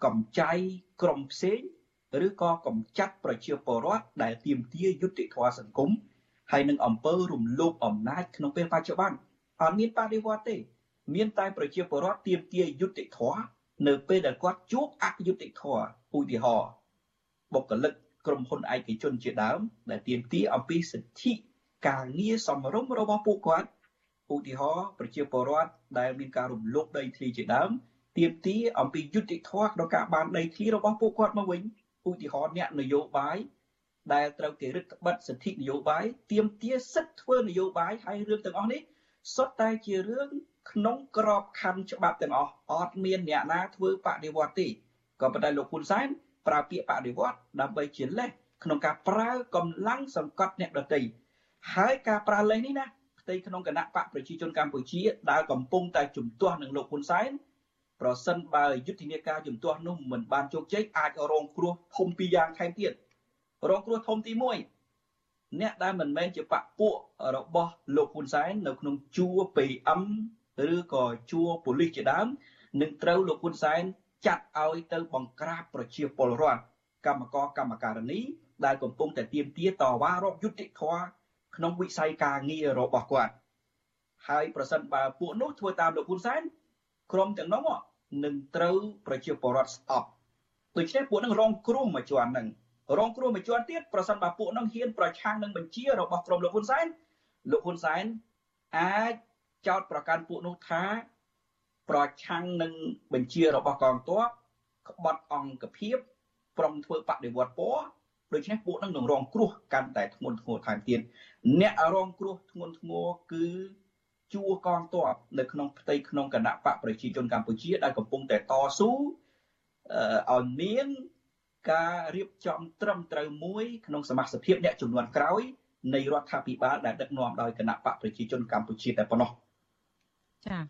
កម្ចៃក្រុមផ្សេងឬក៏កម្ចាត់ប្រជាពលរដ្ឋដែលទាមទារយុត្តិធម៌សង្គមហើយនឹងអំពើរំលោភអំណាចក្នុងពេលបច្ចុប្បន្នអត់មានបដិវត្តទេមានតែប្រជាពលរដ្ឋទាមទារយុត្តិធម៌នៅពេលដែលគាត់ជួបអយុត្តិធម៌ឧទាហរណ៍បុគ្គលិកក្រុមហ៊ុនឯកជនជាដើមដែលទាមទារអំពីសិទ្ធិការងារសមរម្យរបស់ពួកគាត់ ឧទាហរណ៍ប្រជាពលរដ្ឋដែលមានការរំលោភដីធ្លីជាដើមទាមទារអំពីយុត្តិធម៌ក្នុងការបានដីធ្លីរបស់ពួកគាត់មកវិញឧទាហរណ៍អ្នកនយោបាយដែលត្រូវគេរឹតបន្តឹងសិទ្ធិនយោបាយទាមទារសិទ្ធិធ្វើនយោបាយហើយរឿងទាំងអស់នេះសុទ្ធតែជារឿងក្នុងក្របខ័ណ្ឌច្បាប់ទាំងអស់អត់មានអ្នកណាធ្វើបដិវត្តទេក៏ប៉ុន្តែលោកហ៊ុនសែនប្រើពាក្យបដិវត្តដើម្បីជាលេសក្នុងការប្រើកម្លាំងសង្កត់អ្នកដទៃហើយការប្រើលេសនេះណា ផ្ទៃក្នុងគណៈបកប្រជាជនកម្ពុជាដែលកំពុងតែជំទាស់នឹងលោកហ៊ុនសែនប្រសិនបើយុទ្ធនាការជំទាស់នោះមិនបានជោគជ័យអាចរងគ្រោះធំពីរយ៉ាងថែមទៀតរងគ្រោះធំទី1អ្នកដែលមិនមែនជាបកពួករបស់លោកហ៊ុនសែននៅក្នុងជួរ PM ឬក៏ជួរប៉ូលីសជាដើមនឹងត្រូវលោកហ៊ុនសែនចាត់ឲ្យទៅបង្ក្រាបប្រជាពលរដ្ឋកម្មករកម្មការនីដែលកំពុងតែទៀមទាតវ៉ារកយុត្តិធម៌ ក្នុងវិស័យការងាររបស់គាត់ហើយប្រសិនបើពួកនោះធ្វើតាមលោកហ៊ុនសែនក្រុមទាំងនោះនឹងត្រូវប្រជាពលរដ្ឋស្អប់ដូច្នេះពួកនឹងរងគ្រោះមួយជាន់នឹងរងគ្រោះមួយជាន់ទៀតប្រសិនបើពួកនឹងហ៊ានប្រឆាំងនឹងបញ្ជារបស់ក្រុមលោកហ៊ុនសែនលោកហ៊ុនសែនអាចចោទប្រកាន់ពួកនោះថាប្រឆាំងនឹងបញ្ជារបស់កងទ័ពក្បត់អង្គភាពប្រុងធ្វើបដិវត្តពណ៌ ដូច្នេះពួកនឹងនឹងរងគ្រោះកាន់តែធ្ងន់ធ្ងរថែមទៀតអ្នករងគ្រោះធ្ងន់ធ្ងរគឺជួរកងទ័ពនៅក្នុងផ្ទៃក្នុងគណៈបកប្រជាជនកម្ពុជាដែលកំពុងតែតស៊ូឲ្យមានការរៀបចំត្រឹមត្រូវមួយក្នុងសមាជិកអ្នកចំនួនក្រោយនៃរដ្ឋាភិបាលដែលដឹកនាំដោយគណៈបកប្រជាជនកម្ពុជាតែប៉ុណ្ណោះចា៎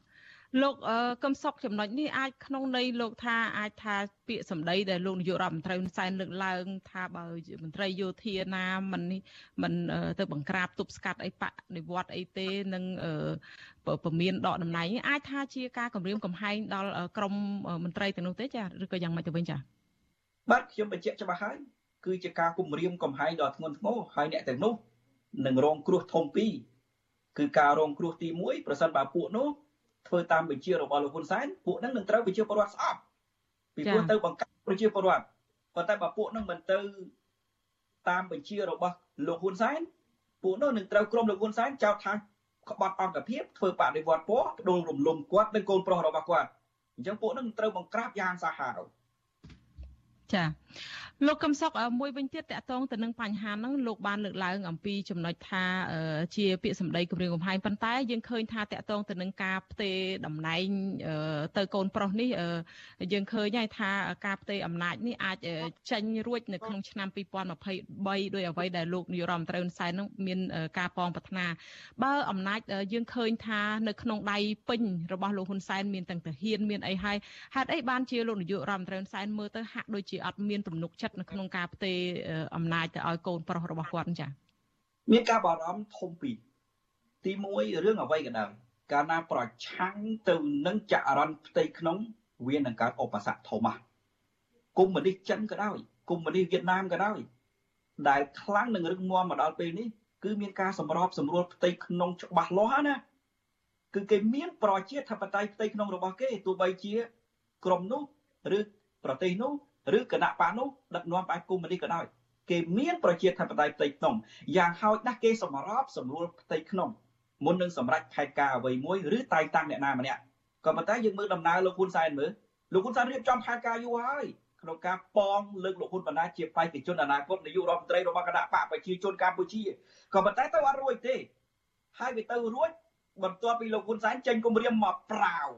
លោកកឹមសុខចំណុចនេះអាចក្នុងន័យលោកថាអាចថាពាក្យសម្ដីដែលលោកនាយករដ្ឋមន្ត្រីហ៊ុនសែនលើកឡើង ថាបើមន្ត្រីយោធាណាមិនមិនទៅបង្ក្រាបទប់ស្កាត់អីបនិវត្តអីទេនឹងពមៀនដកតំណែងអាចថាជាការគម្រាមកំហែងដល់ក្រមមន្ត្រីទាំងនោះទេចាឬក៏យ៉ាងម៉េចទៅវិញចាបាទខ្ញុំបញ្ជាក់ច្បាស់ហើយគឺជាការគម្រាមកំហែងដ៏ធ្ងន់ធ្ងរហើយអ្នកទាំងនោះនឹងរងគ្រោះធំពីរគឺការរងគ្រោះទី1ប្រសិនបើពួកនោះ ធ្វើតាមបញ្ជារបស់លោកហ៊ុនសែនពួកនឹងនឹងត្រូវប្រជាពលរដ្ឋស្អប់ពីព្រោះទៅបង្កាត់ប្រជាពលរដ្ឋប៉ុន្តែបើពួកនឹងមិនទៅតាមបញ្ជារបស់លោកហ៊ុនសែនពួកនោះនឹងត្រូវក្រុមលោកហ៊ុនសែនចោទថាក្បត់អង្គភាពធ្វើបដិវត្តពណ៌បដូររំលំគាត់និងកូនប្រុសរបស់គាត់អញ្ចឹងពួកនឹងត្រូវបង្ក្រាបយ៉ាងសាហាវ ចាលោកកឹមសុខមួយវិញទៀតតកតងទៅនឹងបញ្ហាហ្នឹងលោកបានលើកឡើងអំពីចំណុចថាជាពាក្យសម្ដីគម្រាមកំហែងប៉ុន្តែយើងឃើញថាតកតងទៅនឹងការផ្ទេរតំណែងទៅកូនប្រុសនេះយើងឃើញហើយថាការផ្ទេរអំណាចនេះអាចចេញរួចនៅក្នុងឆ្នាំ2023ដោយអ្វីដែលលោកនាយរដ្ឋមន្ត្រីហ៊ុនសែននឹងមានការប៉ងប្រាថ្នាបើអំណាចយើងឃើញថានៅក្នុងដៃពេញរបស់លោកហ៊ុនសែនមានទាំងទាហានមានអីហើយហេតុអីបានជាលោកនាយករដ្ឋមន្ត្រីហ៊ុនសែនមើលទៅហាក់ដូចជាអត់មានទំនុកចិត្តនៅក្នុងការផ្ទេរអំណាចទៅឲ្យកូនប្រុសរបស់គាត់ចា៎មានការបារម្ភធំពីរទី1រឿងអ្វីក៏ដោយកាលណាប្រឆាំងទៅនឹងចរន្តផ្ទៃក្នុង វានឹងកើតឧបសគ្គធំណាស់កុំមុនីចិនក៏ដោយកុំមុនីវៀតណាមក៏ដោយដែលខ្លាំងនឹងរឹងមាំមកដល់ពេលនេះគឺមានការសម្របសម្រួលផ្ទៃក្នុងច្បាស់លាស់ណាគឺគេមានប្រជាធិបតេយ្យផ្ទៃក្នុងរបស់គេទោះបីជា ក្រុមនោះឬប្រទេសនោះ ឬគណៈបកនោះដឹកនាំបែបកុម្មុយនីសក៏ដោយគេមានប្រជាធិបតេយ្យផ្ទៃក្នុងយ៉ាងហោចណាស់គេសម្របសម្រួលផ្ទៃក្នុងមុននឹងសម្រេចផែនការអ្វីមួយឬតែងតាំងអ្នកណាម្នាក់ក៏ប៉ុន្តែយើងមើលដំណើរលោកហ៊ុនសែនមើលលោកហ៊ុនសែនរៀបចំផែនការយូរហើយក្នុងការប៉ងលើកលោកហ៊ុនបណ្ណាជាបេក្ខជនអនាគតនាយករដ្ឋមន្ត្រីរបស់គណៈបកប្រជាជនកម្ពុជាក៏ប៉ុន្តែទៅអត់រួចទេហើយវាទៅរួចបន្ទាប់ពីលោកហ៊ុនសែនចេញគម្រាមមកប្រាវ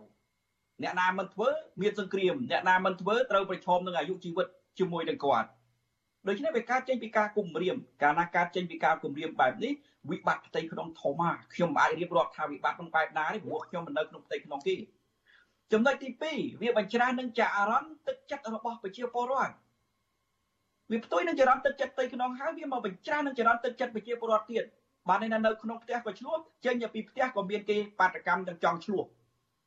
អ្នកណាមិនធ្វើមានសង្គ្រាមអ្នកណាមិនធ្វើត្រូវប្រឈមនឹងអាយុជីវិតជាមួយនឹងគាត់ដូច្នេះវាកើតចេញពីការគំរាមកាលណាកើតចេញពីការគំរាមបែបនេះវិបត្តិផ្ទៃក្នុងធំមកខ្ញុំមិនអាចរៀបរាប់ថាវិបត្តិក្នុងបែបណាទេព្រោះខ្ញុំមិននៅក្នុងផ្ទៃក្នុងទេចំណុចទី2វាបញ្ច្រាស់នឹងចារន្តទឹកចិត្តរបស់ប្រជាពលរដ្ឋវាផ្ទុយនឹងចរន្តទឹកចិត្តផ្ទៃក្នុងហើយវាមកបញ្ច្រាស់នឹងចរន្តទឹកចិត្តប្រជាពលរដ្ឋទៀតបាននៅក្នុងផ្ទះក៏ឆ្លោះចេញពីផ្ទះក៏មានគេបាតកម្មទាំងចង់ឆ្លោះ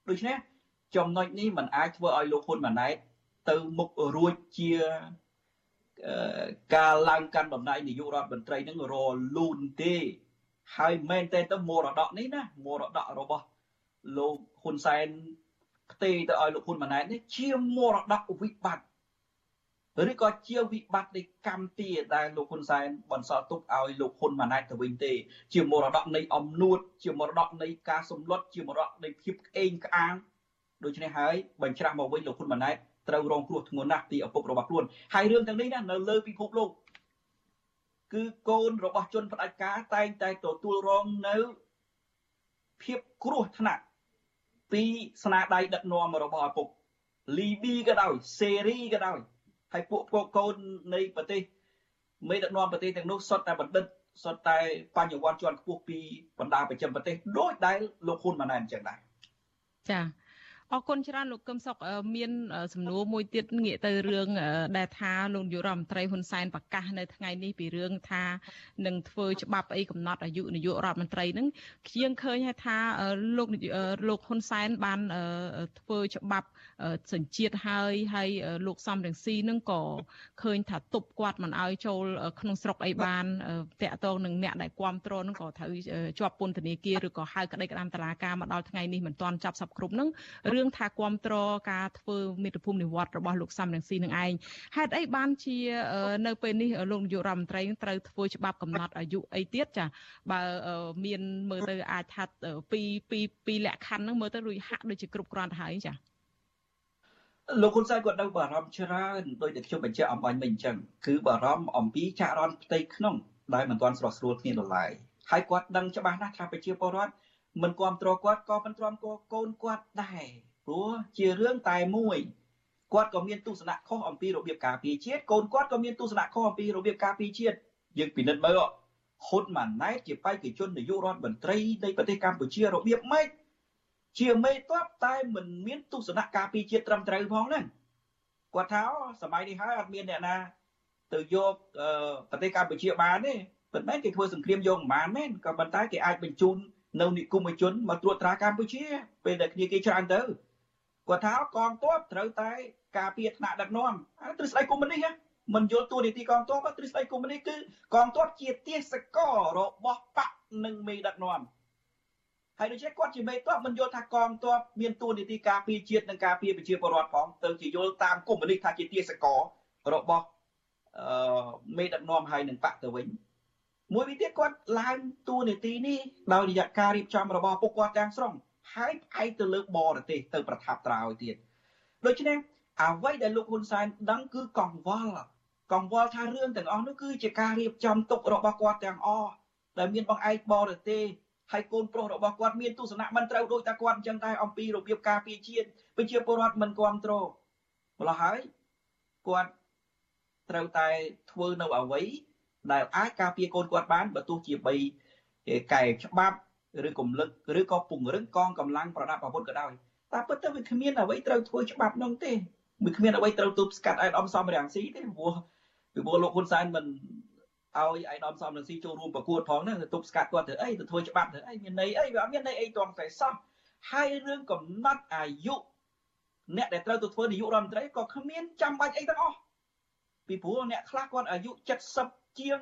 ដូច្នេះ ចំណុចនេះมันអាចធ្វើឲ្យលោកហ៊ុនម៉ាណែតទៅមុខរួចជាការឡើងកាន់តំណែងនាយករដ្ឋមន្ត្រីនឹងរលូនទេហើយមែនតែទៅមរតកនេះណាមរតករបស់លោកហ៊ុនសែនផ្ទេរទៅឲ្យលោកហ៊ុនម៉ាណែតនេះជាមរតកវិបត្តិឬក៏ជាវិបត្តិនៃកម្មទាដែលលោកហ៊ុនសែនបន្សល់ទុកឲ្យលោកហ៊ុនម៉ាណែតទៅវិញទេ ជាមរតកនៃអំនួតជាមរតកនៃការសម្លុតជាមរតកនៃភាពក្អេងក្អាង ដូច្នេះហើយបញ្ច្រាស់មកវិញលោកហ៊ុនម៉ាណែតត្រូវរងគ្រោះធ្ងន់ណាស់ពីឪពុករបស់ខ្លួនហើយរឿងទាំងនេះណានៅលើពិភពលោកគឺកូនរបស់ជនផ្ដាច់ការតែងតែទទួលរងនៅភាពគ្រោះថ្នាក់ពីស្នាដៃដឹកនាំរបស់ឪពុកលីប៊ីក៏ដោយសេរីក៏ដោយហើយពួកពួកកូននៃប្រទេសមេដឹកនាំប្រទេសទាំងនោះសុទ្ធតែបណ្ឌិតសុទ្ធតែបញ្ញវន្តជាន់ខ្ពស់ពីបណ្ដាប្រចាំប្រទេសដោយដែលលោកហ៊ុនម៉ាណែតអញ្ចឹងដែរចា៎ អរគុណច្រើនលោកកឹមសុខមានសំណួរមួយទៀតងាកទៅរឿងដែលថាលោកនាយករដ្ឋមន្ត្រីហ៊ុនសែនប្រកាសនៅថ្ងៃនេះពីរឿងថានឹងធ្វើច្បាប់អីកំណត់អាយុនាយករដ្ឋមន្ត្រីហ្នឹងខ្ញុំឃើញថាលោកលោកហ៊ុនសែនបានធ្វើច្បាប់សញ្ជាតិហើយហើយលោកសំរងស៊ីនឹងក៏ឃើញថាទប់គាត់មិនឲ្យចូលក្នុងស្រុកអីបានតាក់ទងនឹងអ្នកដែលគ្រប់គ្រងនឹងក៏ត្រូវជាប់ពន្ធនាគារឬក៏ហៅក្តីក្តាមតឡាការមកដល់ថ្ងៃនេះមិនទាន់ចាប់សពគ្រប់នឹងរឿងថាគ្រប់គ្រងការធ្វើមេត្តាភូមិនិវត្តរបស់លោកសំរងស៊ីនឹងឯងហេតុអីបានជានៅពេលនេះលោកនាយករដ្ឋមន្ត្រីត្រូវធ្វើច្បាប់កំណត់អាយុអីទៀតចាបើមានមើលទៅអាចថាពីពីពីលក្ខខណ្ឌហ្នឹងមើលទៅរួចហាក់ដូចជាគ្រប់គ្រាន់ទៅហើយចាលោកហ៊ុនសែនគាត់នៅបារម្ភច្រើនដោយតែខ្ញុំបញ្ជាក់អំបញ្ញមិញអញ្ចឹងគឺបារម្ភអំពីចាក់រន់ផ្ទៃក្នុងដែលមិនទាន់ស្រស់ស្រួលគ្នាដល់ឡើយហើយគាត់ដឹងច្បាស់ណាស់ថាប្រជាពលរដ្ឋមិនគ្រប់គ្រងគាត់ក៏មិនទ្រាំកកូនគាត់ដែរ ព្រោះជារឿងតែមួយគាត់ក៏មានទស្សនៈខុសអំពីរបៀបការពារជាតិកូនគាត់ក៏មានទស្សនៈខុសអំពីរបៀបការពារជាតិយើងពិនិត្យមើលហ៊ុនម៉ាណែតជាបេក្ខជននាយករដ្ឋមន្ត្រីនៃប្រទេសកម្ពុជារបៀបម៉េចជាមេតបតែមិនមានទស្សនៈការពារជាតិត្រឹមត្រូវផងហ្នឹងគាត់ថាសម័យនេះហើយអត់មានអ្នកណាទៅយកប្រទេសកម្ពុជាបានទេប៉ុន្តែគេធ្វើសង្គ្រាមយកមិនបានមែនក៏ប៉ុន្តែគេអាចបញ្ជូននៅនិគមជនមកត្រួតត្រាកម្ពុជាពេលដែលគ្នាគេច្រើនទៅ គាត់ថាកងទ័ពត្រូវតែការពារថ្នាក់ដឹកនាំទ្រឹស្ដីកុម្មុយនីសមិនយល់តួនាទីកងទ័ពទ្រឹស្ដីកុម្មុយនីសគឺកងទ័ពជាទាសកររបស់បកនិងមេដឹកនាំហើយដូច្នេះគាត់ជាមេទ័ពមិនយល់ថាកងទ័ពមានតួនាទីការពារជាតិនិងការពារប្រជាពលរដ្ឋផងទៅជាយល់តាមកុម្មុយនីសថាជាទាសកររបស់អឺមេដឹកនាំហើយនឹងបកទៅវិញមួយវិញទៀតគាត់ឡើងតួនាទីនេះដោយរយៈការរៀបចំរបស់ពួកគាត់ទាំងស្រុង ហើយផ្អែកទៅលើបរទេសទៅប្រថាប់ត្រាឲ្យទៀតដូច្នេះអ្វីដែលលោកហ៊ុនសែនដឹងគឺកង្វល់កង្វល់ថារឿងទាំងអស់នោះគឺជាការរៀបចំទុករបស់គាត់ទាំងអស់ដែលមានបង្អែកបរទេសហើយកូនប្រុសរបស់គាត់មានទស្សនៈមិនត្រូវដូចតែគាត់អញ្ចឹងដែរអំពីរបៀបការពារជាតិប្រជាពលរដ្ឋមិនគ្រប់គ្រងម្ល៉េះហើយគាត់ត្រូវតែធ្វើនៅអ្វីដែលអាចការពារកូនគាត់បានបើទោះជាបីកែច្បាប់ ឬគំលឹកឬក៏ពង្រឹងកងកម្លាំងប្រដាប់អាវុធក៏ដោយតែពិតទៅវាគ្មានអ្វីត្រូវធ្វើច្បាប់នោះទេវាគ្មានអ្វីត្រូវទប់ស្កាត់អៃដាមសំរាំងស៊ីទេព្រោះពីព្រោះលោកហ៊ុនសែនមិនឲ្យអៃដាមសំរាំងស៊ីចូលរួមប្រកួតផងហ្នឹងទៅទប់ស្កាត់គាត់ទៅអីទៅធ្វើច្បាប់ទៅអីមានន័យអីវាអត់មានន័យអីតងតែសោះហើយរឿងកំណត់អាយុអ្នកដែលត្រូវទៅធ្វើនាយករដ្ឋមន្ត្រីក៏គ្មានចាំបាច់អីទាំងអស់ពីព្រោះអ្នកខ្លះគាត់អាយុ70ជាង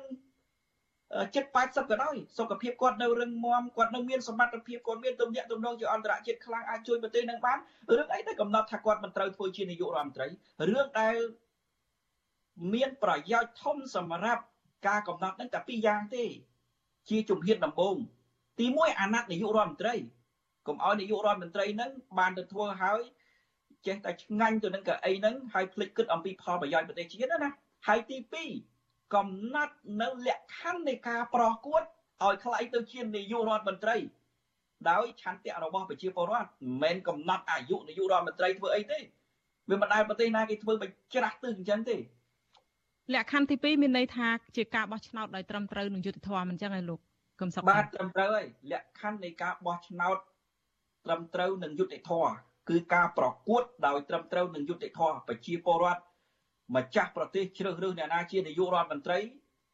ចិត្ត80ក៏ដោយសុខភាពគាត់នៅរឹងមាំគាត់នៅមានសមត្ថភាពគាត់មានទំនាក់ទំនងជាអន្តរជាតិខ្លាំងអាចជួយប្រទេសនឹងបានរឿងអីដែលកំណត់ថាគាត់មិនត្រូវធ្វើជានាយករដ្ឋមន្ត្រីរឿងដែលមានប្រយោជន៍ធំសម្រាប់ការកំណត់នឹងតែពីរយ៉ាងទេ ជាជំហានដំបូងទី1អាណត្តិនាយករដ្ឋមន្ត្រីកុំឲ្យនាយករដ្ឋមន្ត្រីនឹងបានទៅធ្វើហើយចេះតែឆ្ងាញ់ទៅនឹងកៅអីហ្នឹងហើយភ្លេចគិតអំពីផលប្រយោជន៍ប្រទេសជាតិណាហើយទី2 កំណត់នៅលក្ខខណ្ឌនៃការប្រោះគួតឲ្យខ្ល้ายទៅជានាយករដ្ឋមន្ត្រីដោយឆន្ទៈរបស់ប្រជាពលរដ្ឋមិនមែនកំណត់អាយុនាយករដ្ឋមន្ត្រីធ្វើអីទេវាមិនដែលប្រទេសណាគេធ្វើបញ្ច្រាស់ទិសអញ្ចឹងទេលក្ខខណ្ឌទី2មានន័យថាជាការបោះឆ្នោតដោយត្រឹមត្រូវនឹងយុត្តិធម៌មិនអញ្ចឹងឯលោកកឹមសុខបាទត្រឹមត្រូវហើយលក្ខខណ្ឌនៃការបោះឆ្នោតត្រឹមត្រូវនឹងយុត្តិធម៌គឺការប្រកួតដោយត្រឹមត្រូវនឹងយុត្តិធម៌ប្រជាពលរដ្ឋ ម្ចាស់ប្រទេសជ្រើសរើសអ្នកណាជានាយករដ្ឋមន្ត្រី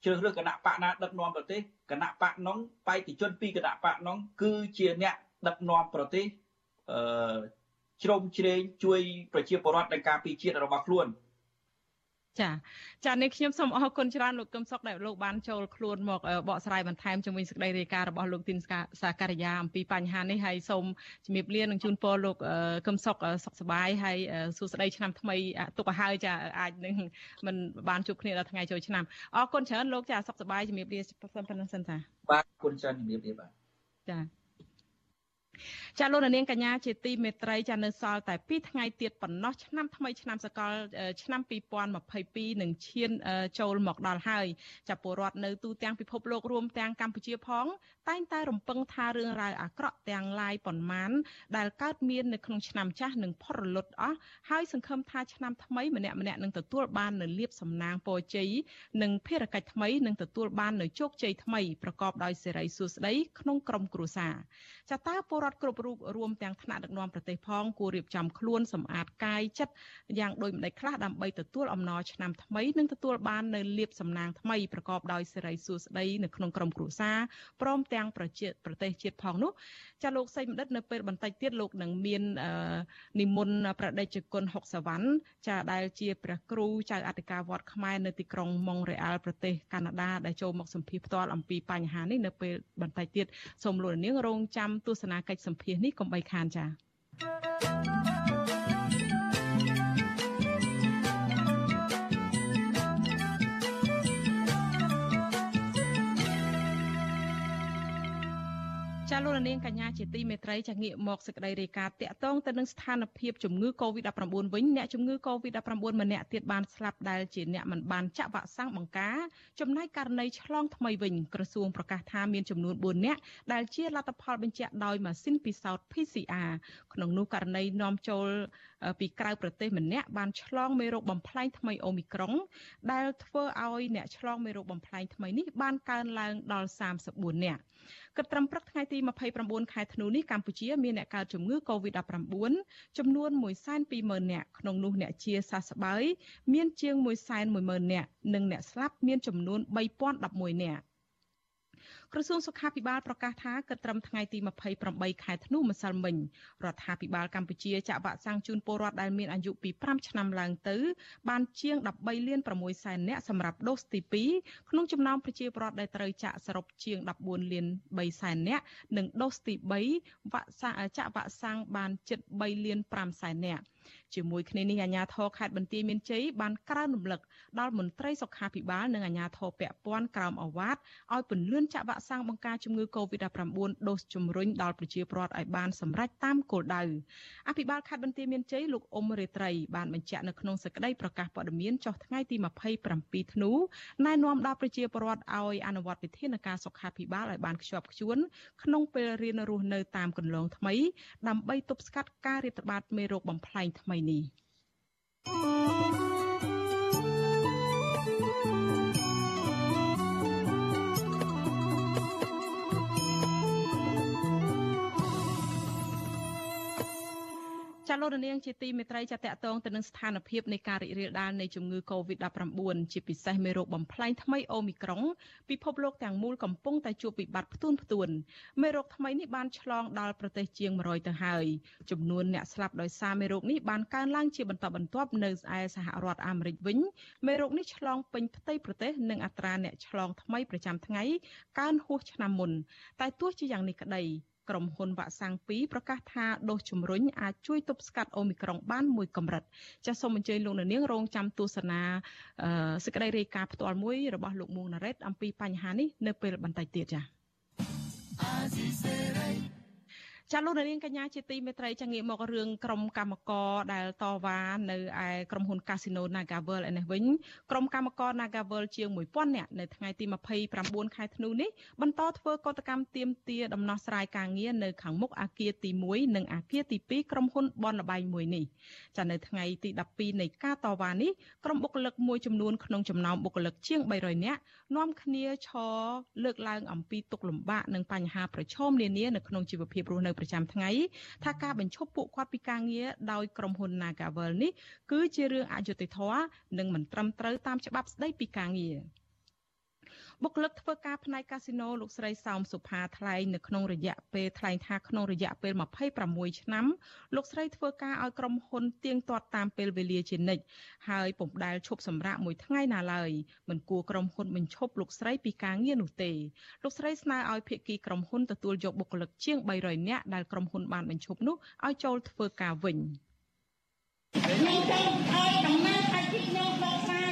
ជ្រើសរើសគណៈបកណាដឹកនាំប្រទេសគណៈបកនោះបេតិជនពីគណៈបកនោះគឺជាអ្នកដឹកនាំប្រទេសអឺជ្រោមជ្រែងជួយប្រជាពលរដ្ឋในការពីជាតិរបស់ខ្លួន ចាចានេះខ្ញុំសូមអរគុណច្រើនលោកកឹមសុខដែលលោកបានចូលខ្លួនមកបកស្រាយបន្ថែមជាមួយសេចក្តីរាយការណ៍របស់លោកទីនសាការីយ៉ាអំពីបញ្ហានេះហើយសូមជំរាបលានឹងជូនពរលោកកឹមសុខសុខសប្បាយហើយសួស្តីឆ្នាំថ្មីទុកឲ្យហើយចាអាចនឹងមិនបានជួបគ្នាដល់ថ្ងៃចូលឆ្នាំអរគុណច្រើនលោកចាសុខសប្បាយជំរាបលាប៉ុណ្ណឹងសិនចាបាទគុណច្រើនជំរាបលាបាទចា ចាលោកនាងកញ្ញាជាទីមេត្រីចានៅសល់តែ2ថ្ងៃទៀតប៉ុណ្ណោះឆ្នាំថ្មីឆ្នាំសកលឆ្នាំ2022នឹងឈានចូលមកដល់ហើយចាពលរដ្ឋនៅទូទាំងពិភពលោករួមទាំងកម្ពុជាផង តែងតែរំពឹងថារឿងរ៉ាវអាក្រក់ទាំងឡាយប៉ុន្មាន ដែលកើតមាននៅក្នុងឆ្នាំចាស់នឹងផុតរលត់អស់ហើយសង្ឃឹមថាឆ្នាំថ្មីម្នាក់ម្នាក់នឹងទទួលបាននូវលៀបសំណាងពរជ័យនិងភារកិច្ចថ្មីនឹងទទួលបាននូវជោគជ័យថ្មីប្រកបដោយសេរីសួស្តីក្នុងក្រុមគ្រួសារចាតើពលរដ្ឋគ្រប់រូបរួមទាំងថ្នាក់ដឹកនាំប្រទេសផងគួររៀបចំខ្លួនសម្អាតកាយចិត្តយ៉ាងដូចម្តេចខ្លះដើម្បីទទួលអំណរឆ្នាំថ្មីនិងទទួលបាននូវលៀបសំណាងថ្មីប្រកបដោយសេរីសួស្តីនៅក្នុងក្រុមគ្រួសារព្រមទាំងប្រជាប្រទេសជាតិផងនោះចាលោកសីមដិតនៅពេលបន្តិចទៀតលោកនឹងមាននិមន្តប្រដេជគុណហុកសវណ្ណចាដែលជាព្រះគ្រូចៅអធិការវត្តខ្មែរនៅទីក្រុងម៉ុងរ៉េអាល់ប្រទេសកាណាដាដែលចូលមកសម្ភាសផ្ទាល់អំពីបញ្ហានេះនៅពេលបន្តិចទៀតសូមលោកនាងរងចាំទស្សនាកិច្ចសម្ភាសនេះកុំបីខានចា៎ លោកនាងកញ្ញាជាទីមេត្រីចាងាកមកសេចក្តីរាយការណ៍តាក់ទងទៅនឹងស្ថានភាពជំងឺ Covid-19 វិញអ្នកជំងឺ Covid-19 ម្នាក់ទៀតបានស្លាប់ដែលជាអ្នកមិនបានចាក់វ៉ាក់សាំងបង្ការចំណែកករណីឆ្លងថ្មីវិញក្រសួងប្រកាសថាមានចំនួន4នាក់ដែលជាលទ្ធផលបញ្ជាក់ដោយម៉ាស៊ីនពិសោធន៍ PCR ក្នុងនោះករណីនាំចូលពីក្រៅប្រទេសម្នាក់បានឆ្លងមេរោគបំផ្លែងថ្មីអូមីក្រុង ដែលធ្វើឲ្យអ្នកឆ្លងមេរោគបំផ្លែងថ្មីនេះបានកើនឡើងដល់34នាក់ គិតត្រឹមព្រឹកថ្ងៃទី29ខែធ្នូនេះកម្ពុជាមានអ្នកកើតជំងឺ Covid-19 ចំនួន120,000នាក់ក្នុងនោះអ្នកជាសះស្បើយមានជាង110,000នាក់និងអ្នកស្លាប់មានចំនួន3011នាក់ ក្រសួងសុខាភិបាលប្រកាសថាគិតត្រឹមថ្ងៃទី28ខែធ្នូម្សិលមិញរដ្ឋាភិបាលកម្ពុជាចាក់វ៉ាក់សាំងជូនពលរដ្ឋដែលមានអាយុពី5ឆ្នាំឡើងទៅ បានជាង13លាន6សែននាក់សម្រាប់ដូសទី2ក្នុងចំណោមប្រជាពលរដ្ឋដែលត្រូវចាក់សរុបជាង14លាន3សែននាក់និងដូសទី3វ៉ាក់សាំងចាក់វ៉ាក់សាំងបានជិត3លាន5សែននាក់ជាមួយគ្នានេះអាជ្ញាធរខេត្តបន្ទាយមានជ័យបានក្រើនរំលឹកដល់មន្ត្រីសុខាភិបាលនិងអាជ្ញាធរពាក់ព័ន្ធក្រោមអវ៉ាតឲ្យពន្លឿនចាក់វ៉ាក់សាំងបង្ការជំងឺ Covid-19 ដូសជំរុញដល់ប្រជាពលរដ្ឋឲ្យបានសម្រេចតាមគោលដៅអភិបាលខេត្តបន្ទាយមានជ័យលោកអ៊ុំរេត្រីបានបញ្ជាក់នៅក្នុងសេចក្តីប្រកាសព័ត៌មានចុះថ្ងៃទី27ធ្នូណែនាំដល់ប្រជាពលរដ្ឋឲ្យអនុវត្តវិធានការសុខាភិបាលឲ្យបានខ្ជាប់ខ្ជួនក្នុងពេលរៀនរស់នៅតាមគន្លងថ្មីដើម្បីទប់ស្កាត់ការរាតត្បាតមេរោគបំផ្លែងថ្មីនេះ ចាលោកនាងជាទីមេត្រីចាតកតងទៅនឹងស្ថានភាពនៃការរីករាលដាលនៃជំងឺ Covid-19 ជាពិសេសមេរោគបំផ្លែងថ្មីអូមីក្រុងពិភពលោកទាំងមូលកំពុងតែជួបវិបត្តិផ្ទួនផ្ទួនមេរោគថ្មីនេះបានឆ្លងដល់ប្រទេសជាង100ទៅហើយចំនួនអ្នកស្លាប់ដោយសារមេរោគនេះបានកើនឡើងជាបន្តបន្ទាប់នៅឯសហរដ្ឋអាមេរិកវិញមេរោគនេះឆ្លងពេញផ្ទៃប្រទេសនិងអត្រាអ្នកឆ្លងថ្មីប្រចាំថ្ងៃកើនហួសឆ្នាំមុនតែទោះជាយ៉ាងនេះក្តី ក្រុមហ៊ុនវ៉ាក់សាំង2ប្រកាសថាដូសជំរុញអាចជួយទប់ស្កាត់អូមីក្រុងបានមួយកម្រិតចាសសូមអញ្ជើញលោកនាងរងចាំទស្សនាសេចក្តីរាយការណ៍ផ្ទាល់មួយរបស់លោកមួងណារ៉េតអំពីបញ្ហានេះនៅពេលបន្តិចទៀតចា៎ ចាលោកនាងកញ្ញាជាទីមេត្រីចាងាកមករឿងក្រុមកម្មករដែលតវ៉ានៅឯក្រុមហ៊ុន Casino Nagavel ឯនេះវិញក្រុមកម្មករ Nagavel ជាង1000នាក់នៅថ្ងៃទី29ខែធ្នូនេះបន្តធ្វើកតកម្មទាមទារដំណោះស្រាយការងារនៅខាងមុខអគារទី1និងអគារទី2ក្រុមហ៊ុនបនលបៃមួយនេះចានៅថ្ងៃទី12នៃការតវ៉ានេះក្រុមបុគ្គលិកមួយចំនួនក្នុងចំណោមបុគ្គលិកជាង300នាក់នាំគ្នាឈរលើកឡើងអំពីទុកលំបាកនិងបញ្ហាប្រឈមនានានៅក្នុងជីវភាពរស់នៅប្រចាំថ្ងៃថាការបញ្ឈប់ពួកគាត់ពីការងារដោយក្រុមហ៊ុន Nagavel នេះគឺជារឿងអយុត្តិធម៌និងមិនត្រឹមត្រូវតាមច្បាប់ស្តីពីការងារ។ បុគ្គលិកធ្វើការផ្នែកកាស៊ីណូលោកស្រីសោមសុផាថ្លែងនៅក្នុងរយៈពេលថ្លែងថាក្នុងរយៈពេល26ឆ្នាំលោកស្រីធ្វើការឲ្យក្រុមហ៊ុនទៀងទាត់តាមពេលវេលាជានិច្ចហើយពុំដែលឈប់សម្រាកមួយថ្ងៃណាឡើយមិនគួរក្រុមហ៊ុនបញ្ឈប់លោកស្រីពីការងារនោះទេលោកស្រីស្នើឲ្យភាគីក្រុមហ៊ុនទទួលយកបុគ្គលិកជាង300នាក់ដែលក្រុមហ៊ុនបានបញ្ឈប់នោះឲ្យចូលធ្វើការវិញខ្ញុំចង់ឲ្យដំណើរការខ្ញុំបកស្រាយ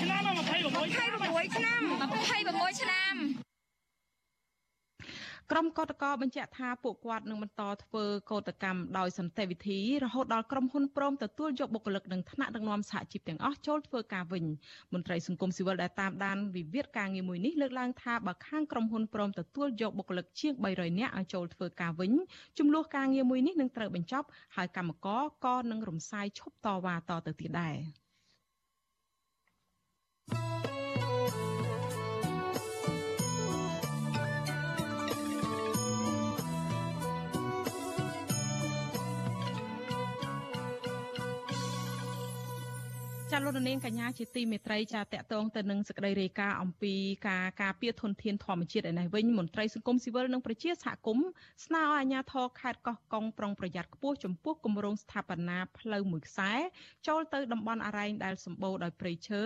ឆ្នាំ26ឆ្នាំ26ឆ្នាំ ក្រុមកោតក្របញ្ជាក់ថាពួកគាត់នឹងបន្តធ្វើកោតកម្មដោយសន្តិវិធីរហូតដល់ក្រុមហ៊ុនព្រមទទួលយកបុគ្គលិកនិងថ្នាក់ដឹកនាំសហជីពទាំងអស់ចូលធ្វើការវិញមន្ត្រីសង្គមស៊ីវិលដែលតាមដានវិវាទការងារមួយនេះលើកឡើងថាបើខាងក្រុមហ៊ុនព្រមទទួលយកបុគ្គលិកជាង300នាក់ឲ្យចូលធ្វើការវិញចំនួនការងារមួយនេះនឹងត្រូវបញ្ចប់ហើយកម្មករក៏នឹងរំសាយឈប់តវ៉ាតទៅទៀតដែរ ចាលោកនាងកញ្ញាជាទីមេត្រីចាតកតងទៅនឹងសេចក្តីរាយការណ៍អំពីការការពារធនធានធម្មជាតិឯនេះវិញមន្ត្រីសង្គមស៊ីវិលនិងប្រជាសហគមន៍ស្នើឲ្យអាជ្ញាធរខេត្តកោះកុងប្រុងប្រយ័ត្នខ្ពស់ចំពោះគម្រោងស្ថាបនាផ្លូវមួយខ្សែចូលទៅតំបន់អរ៉ែងដែលសម្បូរដោយព្រៃឈើ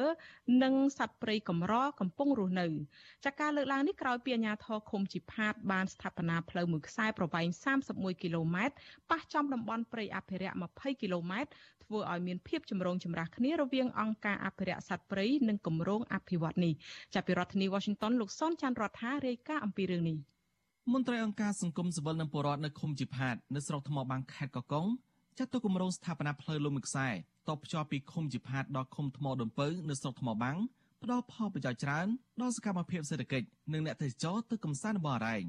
និងសត្វព្រៃកម្រកំពុងរស់នៅចាការលើកឡើងនេះក្រោយពីអាជ្ញាធរឃុំជីផាតបានស្ថាបនាផ្លូវមួយខ្សែប្រវែង31គីឡូម៉ែត្រប៉ះចំតំបន់ព្រៃអភិរក្ស20គីឡូម៉ែត្រធ្វើឲ្យមានភាពចម្រូងចម្រាសគ្នារវាងអង្គការអភិរក្សសត្វព្រៃនិងគម្រោងអភិវឌ្ឍនេះចាប់ពីរដ្ឋធានី Washington លោកសុនច័ន្ទរដ្ឋារាយការណ៍អំពីរឿងនេះមន្ត្រីអង្គការសង្គមស៊ីវិលនិងពលរដ្ឋនៅឃុំជីផាតនៅស្រុកថ្មបាំងខេត្តកកុងចាត់ទុកគម្រោងស្ថាបនាផ្លូវលំមួយខ្សែតបភ្ជាប់ពីឃុំជីផាតដល់ឃុំថ្មដុនពៅនៅស្រុកថ្មបាំងផ្ដល់ផលប្រយោជន៍ច្រើនដល់សកម្មភាពសេដ្ឋកិច្ចនិងអ្នកទេសចរទៅកំសាន្តនៅបរ៉ែង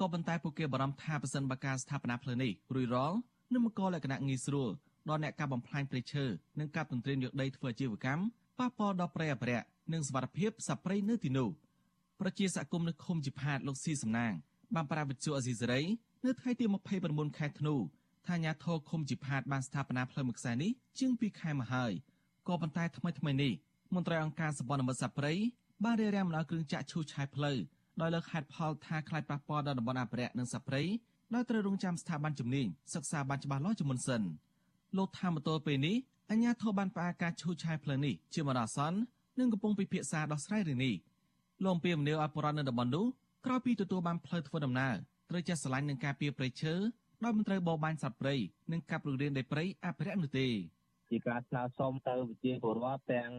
ក៏ប៉ុន្តែពួកគេបារម្ភថាប្រសិនបើការស្ថាបនាផ្លូវនេះរួចរាល់នឹងបង្កលក្ខណៈងាយស្រួល ដល់អ្នកការបំផ្លាញព្រៃឈើនិងការទន្ទ្រានយកដីធ្វើអាជីវកម្មប៉ះពាល់ដល់ប្រៃអភិរក្សនិងសវត្ថិភាពសត្វព្រៃនៅទីនោះប្រជាសកម្មនៅឃុំជីផាតលោកស៊ីសំណាងបានប្រាវិជ្ជាអេស៊ីសេរីនៅថ្ងៃទី29ខែធ្នូថាអាញាធរឃុំជីផាតបានស្ថាបនាផ្លូវមួយខ្សែនេះជាង2ខែមកហើយក៏ប៉ុន្តែថ្មីថ្មីនេះមន្ត្រីអង្គការសម្ព័ន្ធមិត្តសត្វព្រៃបានរារាំងមិនឲ្យគ្រឿងចាក់ឈូសឆាយផ្លូវដោយលើកហេតុផលថាខ្លាចប៉ះពាល់ដល់តំបន់អភិរក្សនិងសត្វព្រៃដោយត្រូវរងចាំស្ថាប័នជំនាញសិក្សាបានច្បាស់លាស់ជាមុនសិន លោកថាមតលពេលនេះអញ្ញាធិបបានផ្អាកការឈូសឆាយផ្លូវនេះជាមរអាសន្ននិងកំពុងពិភាក្សាដោះស្រាយរឿងនេះលោកពៀមនីអបរណនៅតំបន់នោះក្រោយពីទទួលបានផ្លូវធ្វើដំណើរត្រូវចេះស្រឡាញ់នឹងការពៀព្រៃឈើដោយមិនត្រូវបរបាញ់សត្វព្រៃនិងកាប់រុករានដីព្រៃអភិរក្សនោះទេ ជាការស្នើសុំទៅវិជាពលរដ្ឋទាំង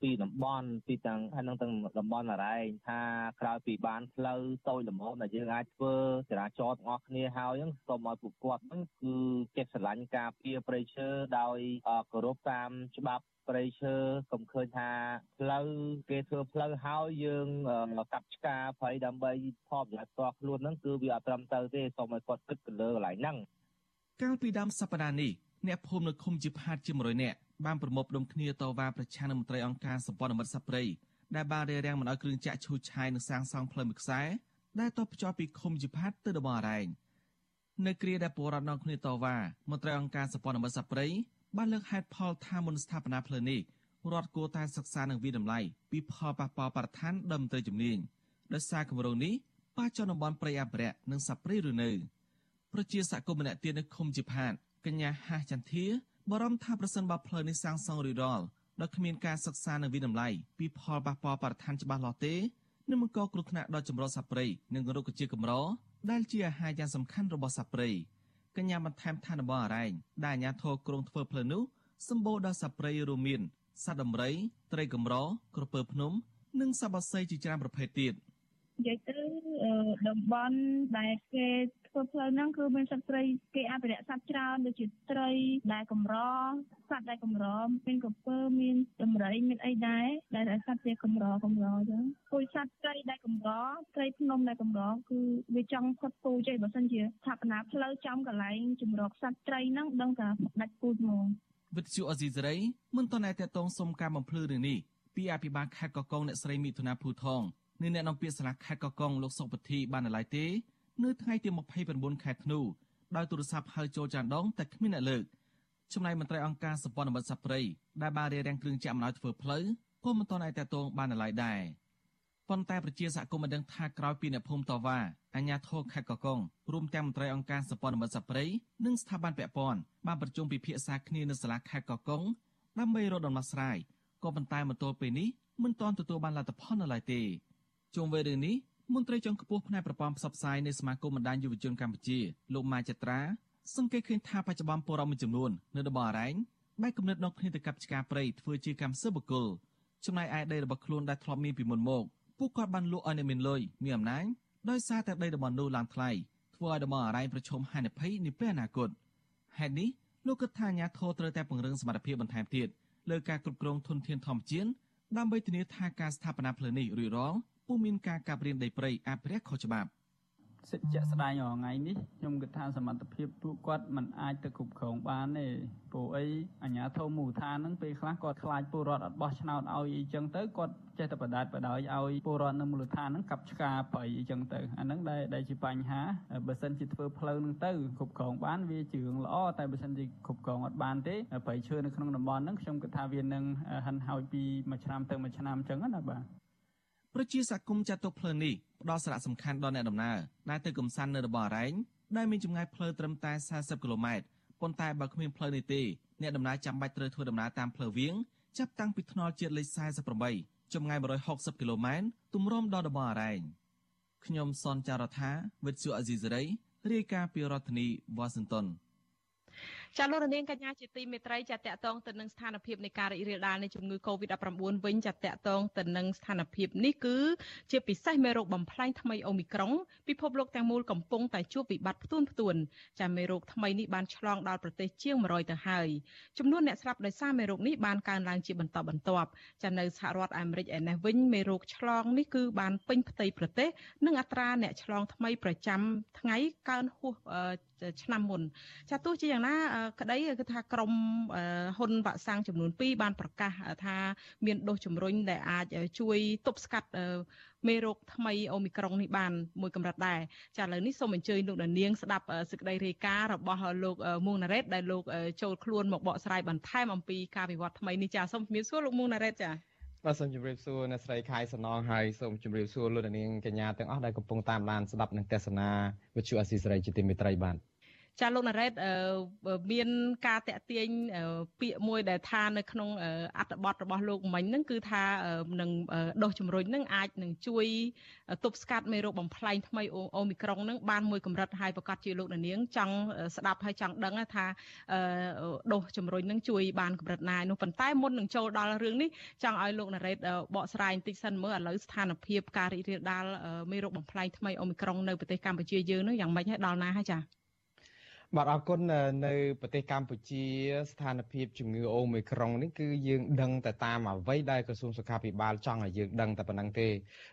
ពីតំបន់ពីទាំងហើយនឹងទាំងតំបន់អរ៉ែងថាក្រោយពីបានផ្លូវតូចល្មមដែលយើងអាចធ្វើចរាចរណ៍ទាំងអស់គ្នាហើយហ្នឹងសូមឲ្យពួកគាត់ហ្នឹងគឺចិត្តស្រឡាញ់ការពារព្រៃឈើដោយគោរពតាមច្បាប់ព្រៃឈើកុំឃើញថាផ្លូវគេធ្វើផ្លូវហើយយើងកាប់ឆ្ការព្រៃដើម្បីផលប្រយោជន៍ផ្ទាល់ខ្លួនហ្នឹងគឺវាអត់ត្រឹមត្រូវទេសូមឲ្យគាត់គិតទៅលើកន្លែងហ្នឹងកាលពីដើមសប្តាហ៍នេះ អ្នកភូមិនៅឃុំជាផាតជា100នាក់បានប្រមូលផ្ដុំគ្នាតវ៉ាប្រឆាំងនឹងមន្ត្រីអង្គការសម្ព័ន្ធមិត្តសព្វព្រៃដែលបានរារាំងមិនឲ្យគ្រឿងចាក់ឈូសឆាយនិងសាងសង់ផ្លូវមួយខ្សែដែលតភ្ជាប់ពីឃុំជាផាតទៅតំបន់អរ៉ែងនៅគ្រាដែលពលរដ្ឋនាំគ្នាតវ៉ាមន្ត្រីអង្គការសម្ព័ន្ធមិត្តសព្វព្រៃបានលើកហេតុផលថាមុនស្ថាបនាផ្លូវនេះរដ្ឋគួរតែសិក្សានិងវិតម្លៃពីផលប៉ះពាល់បរិស្ថានដល់មន្ត្រីជំនាញដោយសារគម្រោងនេះប៉ះចំតំបន់ព្រៃអភិរក្សនិងសត្វព្រៃឬនៅប្រជាសកម្មម្នាក់ទៀតនៅឃុំជាផាត កញ្ញាហាចន្ទាបារម្ភថាប្រសិនបើផ្លូវនេះសាងសង់រួចរាល់ដោយគ្មានការសិក្សានិងវិតម្លៃពីផលប៉ះពាល់បរិស្ថានច្បាស់លាស់ទេនឹងបង្កគ្រោះថ្នាក់ដល់ចម្រុះសត្វព្រៃនិងរុក្ខជាតិកម្រដែលជាអាហារយ៉ាងសំខាន់របស់សត្វព្រៃកញ្ញាបន្ថែមថាតំបន់អរ៉ែងដែលអាជ្ញាធរក្រុងធ្វើផ្លូវនោះសម្បូរដោយសត្វព្រៃរួមមានសត្វដំរី ត្រីកម្រក្រពើភ្នំ និងសត្វបក្សីជាច្រើនប្រភេទទៀតនិយាយទៅតំបន់ដែលគេ ធ្វើផ្លូវហ្នឹងគឺមានសត្វព្រៃគេអភិរក្សសត្វច្រើនដូចជាត្រីដែលកម្រសត្វដែលកម្រមានក្រពើមានដំរៃមានអីដែរដែលសត្វជាកម្រកម្រអញ្ចឹងពូជសត្វត្រីដែលកម្រត្រីភ្នំដែលកម្រគឺវាចង់ផុតពូជឯងបើសិនជាស្ថាបនាផ្លូវចំកន្លែងជំរកសត្វត្រីហ្នឹងដឹងថាដាច់ពូជហ្មងវិទ្យុអេស៊ីសេរីមិនតន់តែតតងសុំការបំភ្លឺរឿងនេះពីអភិបាលខេត្តកកុងអ្នកស្រីមិថុនាភូថងនិងអ្នកនាំពាក្យសាលាខេត្តកកុងលោកសុកពធីបានណឡៃទេ នៅថ្ងៃទី29ខែធ្នូដោយទូរស័ព្ទហៅចូលចានដងតែគ្មានអ្នកលើកចំណែកមន្ត្រីអង្គការសម្ព័ន្ធមិត្តសព្វព្រៃដែលបានរៀបរៀងគ្រឿងចាក់អំណោយធ្វើផ្លូវក៏មិនទាន់អាចតតងបានណឡៃដែរប៉ុន្តែប្រជាសហគមន៍បានដឹងថាក្រោយពីអ្នកភូមិតវ៉ាអាជ្ញាធរខេត្តកកុងរួមទាំងមន្ត្រីអង្គការសម្ព័ន្ធមិត្តសព្វព្រៃនិងស្ថាប័នពាក់ព័ន្ធបានប្រជុំពិភាក្សាគ្នានៅសាលាខេត្តកកុងដើម្បីរកដំណោះស្រាយក៏ប៉ុន្តែមកទល់ពេលនេះមិនទាន់ទទួលបានលទ្ធផលនៅឡើយទេជុំវិញរឿងនេះ មន្ត្រីជាន់ខ្ពស់ផ្នែកប្រព័ន្ធផ្សព្វផ្សាយនៃសមាគមបណ្ដាញយុវជនកម្ពុជាលោកម៉ាចត្រាសង្កេតឃើញថាបច្ចុប្បន្នពលរដ្ឋមួយចំនួននៅតំបន់អរ៉ែងបែកគំនិតដល់គ្នាទៅកັບឆ្ការព្រៃធ្វើជាកម្មសិទ្ធិបុគ្គលចំណែកឯដីរបស់ខ្លួនដែលធ្លាប់មានពីមុនមកពួកគាត់បានលក់ឲ្យអ្នកមានលុយមានអំណាចដោយសារតែដីតំបន់នោះឡើងថ្លៃធ្វើឲ្យតំបន់អរ៉ែងប្រឈមហានិភ័យនាពេលអនាគតហេតុនេះលោកគិតថាអាញាធរត្រូវតែពង្រឹងសមត្ថភាពបន្ថែមទៀតលើការគ្រប់គ្រងធនធានធម្មជាតិដើម្បីធានាថាការស្ថាបនាផ្លូវនេះរួចរាល់ ពុំមានការកាប់រានដីព្រៃអភិរក្សខុសច្បាប់សិទ្ធិជាក់ស្ដែងរាល់ថ្ងៃនេះខ្ញុំគិតថាសមត្ថភាពពួកគាត់មិនអាចទៅគ្រប់គ្រងបានទេព្រោះអីអាជ្ញាធរមូលដ្ឋានហ្នឹងពេលខ្លះគាត់ខ្លាចពលរដ្ឋអត់បោះឆ្នោតឲ្យអីចឹងទៅគាត់ចេះតែបដាច់បដោយឲ្យពលរដ្ឋនៅមូលដ្ឋានហ្នឹងកាប់ឆ្ការប្រៃអីចឹងទៅអាហ្នឹងដែលដែលជាបញ្ហាបើសិនជាធ្វើផ្លូវហ្នឹងទៅគ្រប់គ្រងបានវាជារឿងល្អតែបើសិនជាគ្រប់គ្រងអត់បានទេប្រៃឈើនៅក្នុងតំបន់ហ្នឹងខ្ញុំគិតថាវានឹងហិនហោចពីមួយឆ្នាំទៅមួយឆ្នាំចឹងណាបាទ ប្រជាសកម្មចាត់ទុកផ្លូវនេះផ្ដល់សារៈសំខាន់ដល់អ្នកដំណើរដែលទៅកំសាន្តនៅតំបន់អរ៉ែងដែលមានចម្ងាយផ្លូវត្រឹមតែ40គីឡូម៉ែត្រប៉ុន្តែបើគ្មានផ្លូវនេះទេអ្នកដំណើរចាំបាច់ត្រូវធ្វើដំណើរតាមផ្លូវវាងចាប់តាំងពីថ្នល់ជាតិលេខ48ចម្ងាយ160គីឡូម៉ែត្រទម្រាំដល់តំបន់អរ៉ែងខ្ញុំសនចាររថាវិទ្យុអេស៊ីសេរីរាយការណ៍ពីរដ្ឋធានីវ៉ាស៊ីនតោន ចាលោករនាងកញ្ញាជាទីមេត្រីចាតកតងទៅនឹងស្ថានភាពនៃការរីករាលដាលនៃជំងឺ Covid-19 វិញចាតកតងទៅនឹងស្ថានភាពនេះគឺជាពិសេសមេរោគបំផ្លាញថ្មីអូមីក្រុងពិភពលោកទាំងមូលកំពុងតែជួបវិបត្តិផ្ទួនផ្ទួនចាមេរោគថ្មីនេះបានឆ្លងដល់ប្រទេសជាង100ទៅហើយចំនួនអ្នកស្លាប់ដោយសារមេរោគនេះបានកើនឡើងជាបន្តបន្ទាប់ចានៅសហរដ្ឋអាមេរិកឯនេះវិញមេរោគឆ្លងនេះគឺបានពេញផ្ទៃប្រទេសនិងអត្រាអ្នកឆ្លងថ្មីប្រចាំថ្ងៃកើនហួសឆ្នាំមុនចាទោះជាយ៉ាងណាក្តីគឺថាក្រមហ៊ុនវ៉ាក់សាំងចំនួន2បានប្រកាសថាមានដូសជំរុញដែលអាចជួយទប់ស្កាត់មេរោគថ្មីអូមីក្រុងនេះបានមួយកម្រិតដែរចាឥឡូវនេះសូមអញ្ជើញលោកនាងស្ដាប់សេចក្តីរាយការណ៍របស់លោកមួងណារ៉េតដែលលោកចូលខ្លួនមកបកស្រាយបន្ថែមអំពីការវិវត្តថ្មីនេះចាសូមជំរាបសួរលោកមួងណារ៉េតចាបាទសូមជម្រាបសួរអ្នកស្រីខៃសំណងហើយសូមជម្រាបសួរលោកនាងកញ្ញាទាំងអស់ដែលកំពុងតាមដានស្ដាប់និងទស្សនាវិទ្យុអស៊ីសេរីជាទីមេត្រីបាទ ចាលោកណារ៉េតមានការតាក់ទាញពាក្យមួយដែលថានៅក្នុងអត្ថបទរបស់លោកមិញហ្នឹងគឺថានឹងដោះជំរុញហ្នឹងអាចនឹងជួយទប់ស្កាត់មេរោគបំផ្លែងថ្មីអូមីក្រុងហ្នឹងបានមួយកម្រិតហើយប្រកាសជាលោកនាងចង់ស្ដាប់ហើយចង់ដឹងថាដោះជំរុញហ្នឹងជួយបានកម្រិតណានោះប៉ុន្តែមុននឹងចូលដល់រឿងនេះចង់ឲ្យលោកណារ៉េតបកស្រាយបន្តិចសិនមើលឥឡូវស្ថានភាពការរីករាលដាលមេរោគបំផ្លែងថ្មីអូមីក្រុងនៅប្រទេសកម្ពុជាយើងហ្នឹងយ៉ាងម៉េចហើយដល់ណាហើយចា៎ បាទអរគុណនៅប្រទេសកម្ពុជា ស្ថានភាពជំងឺអូមីក្រុងនេះគឺយើងដឹងតែតាមអ្វីដែលក្រសួងសុខាភិបាលចង់ឲ្យយើងដឹងតែប៉ុណ្្នឹងទេ